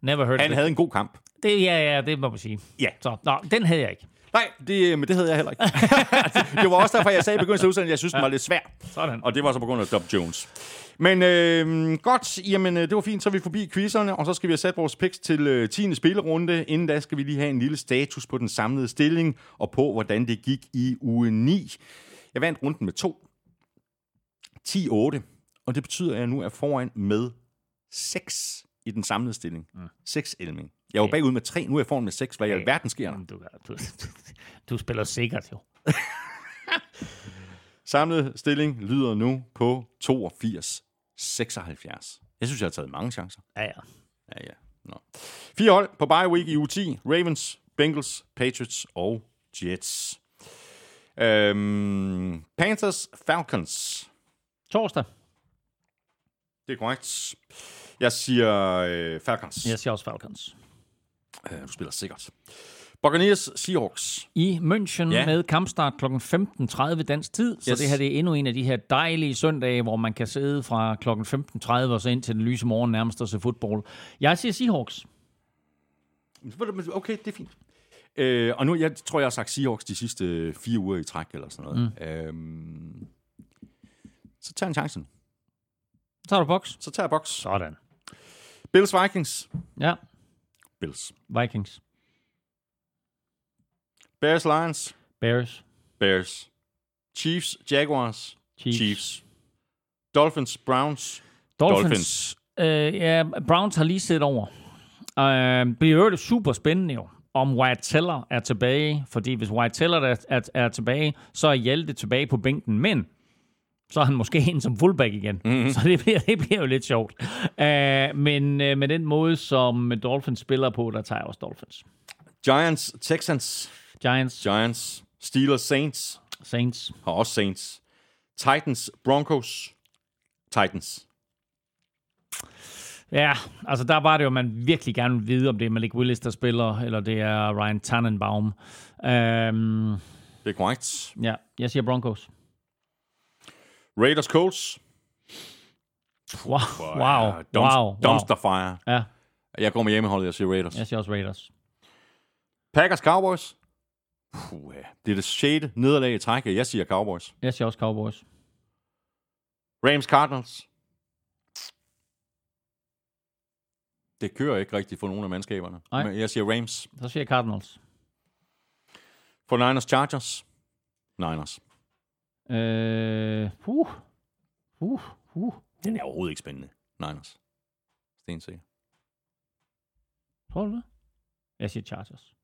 Never heard of Han it. havde en god kamp. Det, ja, ja, det må man sige. Ja. Så, nå, den havde jeg ikke. Nej, det, men det havde jeg heller ikke. det var også derfor, jeg sagde i begyndelsen af udsendelsen, at jeg synes, den var lidt svær. Sådan. Og det var så på grund af Dub Jones. Men øh, godt, jamen øh, det var fint, så er vi forbi quizzerne, og så skal vi have sat vores picks til øh, 10. spillerunde. Inden da skal vi lige have en lille status på den samlede stilling, og på hvordan det gik i uge 9. Jeg vandt runden med 2. 10-8, og det betyder, at jeg nu er foran med 6 i den samlede stilling. 6 Elming. Jeg var Ja. bagud med 3, nu er jeg foran med 6. Hvad i alverden sker der? Du, du, du spiller sikkert jo. Samlet stilling lyder nu på 82 76. Jeg synes, jeg har taget mange chancer. Ja, ja. Ja, ja. Nå. Fire hold på bye week i uge 10. Ravens, Bengals, Patriots og Jets. Øhm, Panthers, Falcons. Torsdag. Det er korrekt. Jeg siger øh, Falcons. Jeg siger også Falcons. Øh, du spiller sikkert. Buccaneers, Seahawks. I München Ja. med kampstart kl. 15.30 dansk tid. Så Yes. det her det er endnu en af de her dejlige søndage, hvor man kan sidde fra kl. 15.30 og så ind til den lyse morgen nærmest og se fodbold. Jeg siger Seahawks. Okay, det er fint. Øh, og nu, jeg tror, jeg har sagt Seahawks de sidste øh, fire uger i træk, eller sådan noget. Mm. Øhm, så tager en chancen. Så tager du boks. Så tager jeg boks. Sådan. Bills Vikings. Ja, Bills. Vikings. Bears Lions. Bears. Bears. Chiefs Jaguars. Chiefs. Chiefs. Dolphins Browns. Dolphins. Dolphins. Øh, ja, Browns har lige set over. Øh, det bliver jo super spændende jo, om White Teller er tilbage. Fordi hvis White Teller er, er, er tilbage, så er Hjalte tilbage på bænken. Men så er han måske en som fullback igen. Mm-hmm. Så det bliver, det bliver jo lidt sjovt. Øh, men øh, med den måde, som Dolphins spiller på, der tager jeg også Dolphins. Giants Texans. Giants, Giants. Steelers Saints. Saints, Har også Saints. Titans Broncos. Titans. Ja, altså der var det jo, man virkelig gerne vil vide, om det er Malik Willis, der spiller, eller det er Ryan Tannenbaum. Øhm, Det er korrekt. ja, jeg siger Broncos. Raiders Colts. Wow, wow, Uh, dump, wow, wow. Dumpster fire. Ja, Jeg går med hjemmeholdet, jeg siger Raiders. jeg siger også Raiders. Packers Cowboys. Puh. Det er det sjette nederlag i træk. Jeg siger Cowboys. Jeg siger også Cowboys. Rams Cardinals. Det kører ikke rigtigt for nogle af mandskaberne. Nej. Men jeg siger Rams. Så siger jeg Cardinals. For Niners Chargers. Niners. Øh, uh, uh, uh. Den er overhovedet ikke spændende. Niners. Stensikker. Tror du det? Jeg siger Chargers.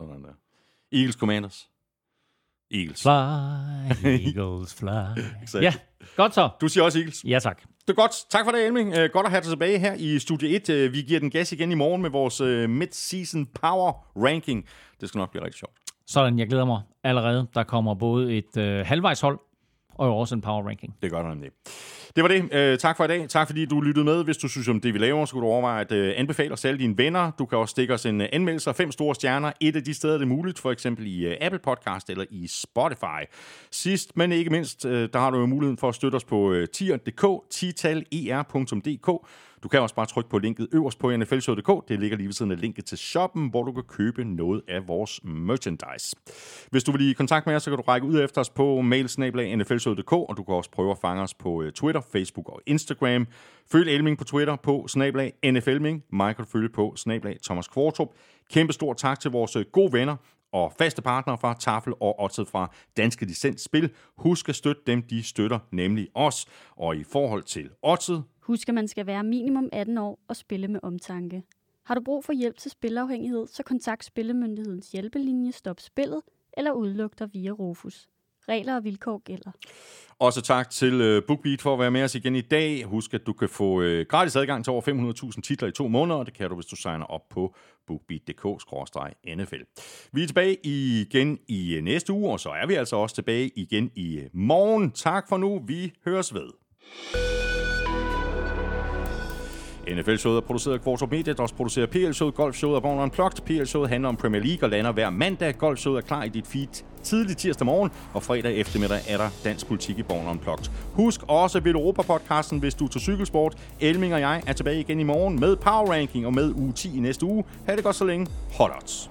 Sådan der. Eagles Commanders. Eagles. Fly, Eagles, fly. Ja, godt så. Du siger også Eagles. Ja, tak. Det er godt. Tak for det, Elming. Uh, godt at have dig tilbage her i Studie 1. Uh, vi giver den gas igen i morgen med vores uh, mid-season power ranking. Det skal nok blive rigtig sjovt. Sådan, jeg glæder mig allerede. Der kommer både et øh, halvvejshold og jo også en power ranking. Det gør der det. Det var det. Uh, tak for i dag. Tak fordi du lyttede med. Hvis du synes om det, vi laver, så kunne du overveje at uh, anbefale os alle dine venner. Du kan også stikke os en uh, anmeldelse af fem store stjerner. Et af de steder, det er muligt, for eksempel i uh, Apple Podcast eller i Spotify. Sidst, men ikke mindst, uh, der har du jo muligheden for at støtte os på uh, tier.dk, titaler.dk. Du kan også bare trykke på linket øverst på nflshow.dk. Det ligger lige ved siden af linket til shoppen, hvor du kan købe noget af vores merchandise. Hvis du vil i kontakt med os, så kan du række ud efter os på mailsnablag.nflshow.dk, og du kan også prøve at fange os på øh, Twitter, Facebook og Instagram. Følg Elming på Twitter på snablag NFLming. Mig kan du følge på snablag Thomas Kvartrup. Kæmpe stor tak til vores øh, gode venner og faste partnere fra Tafel og Odset fra Danske Licens Spil. Husk at støtte dem, de støtter nemlig os. Og i forhold til Odset, Husk, at man skal være minimum 18 år og spille med omtanke. Har du brug for hjælp til spilafhængighed, så kontakt Spillemyndighedens hjælpelinje Stop Spillet eller udluk dig via Rufus. Regler og vilkår gælder. Også tak til øh, BookBeat for at være med os igen i dag. Husk, at du kan få øh, gratis adgang til over 500.000 titler i to måneder, og det kan du, hvis du signer op på bookbeat.dk-nfl. Vi er tilbage igen i øh, næste uge, og så er vi altså også tilbage igen i morgen. Tak for nu. Vi høres ved. NFL-showet er produceret af Kvartrup Media, der også producerer PL-showet, Golf-showet og Born Unplugged. PL-showet handler om Premier League og lander hver mandag. Golf-showet er klar i dit feed tidlig tirsdag morgen, og fredag eftermiddag er der dansk politik i Born Unplugged. Husk også ved Europa-podcasten, hvis du er til cykelsport. Elming og jeg er tilbage igen i morgen med Power Ranking og med uge 10 i næste uge. Ha' det godt så længe. Hot odds.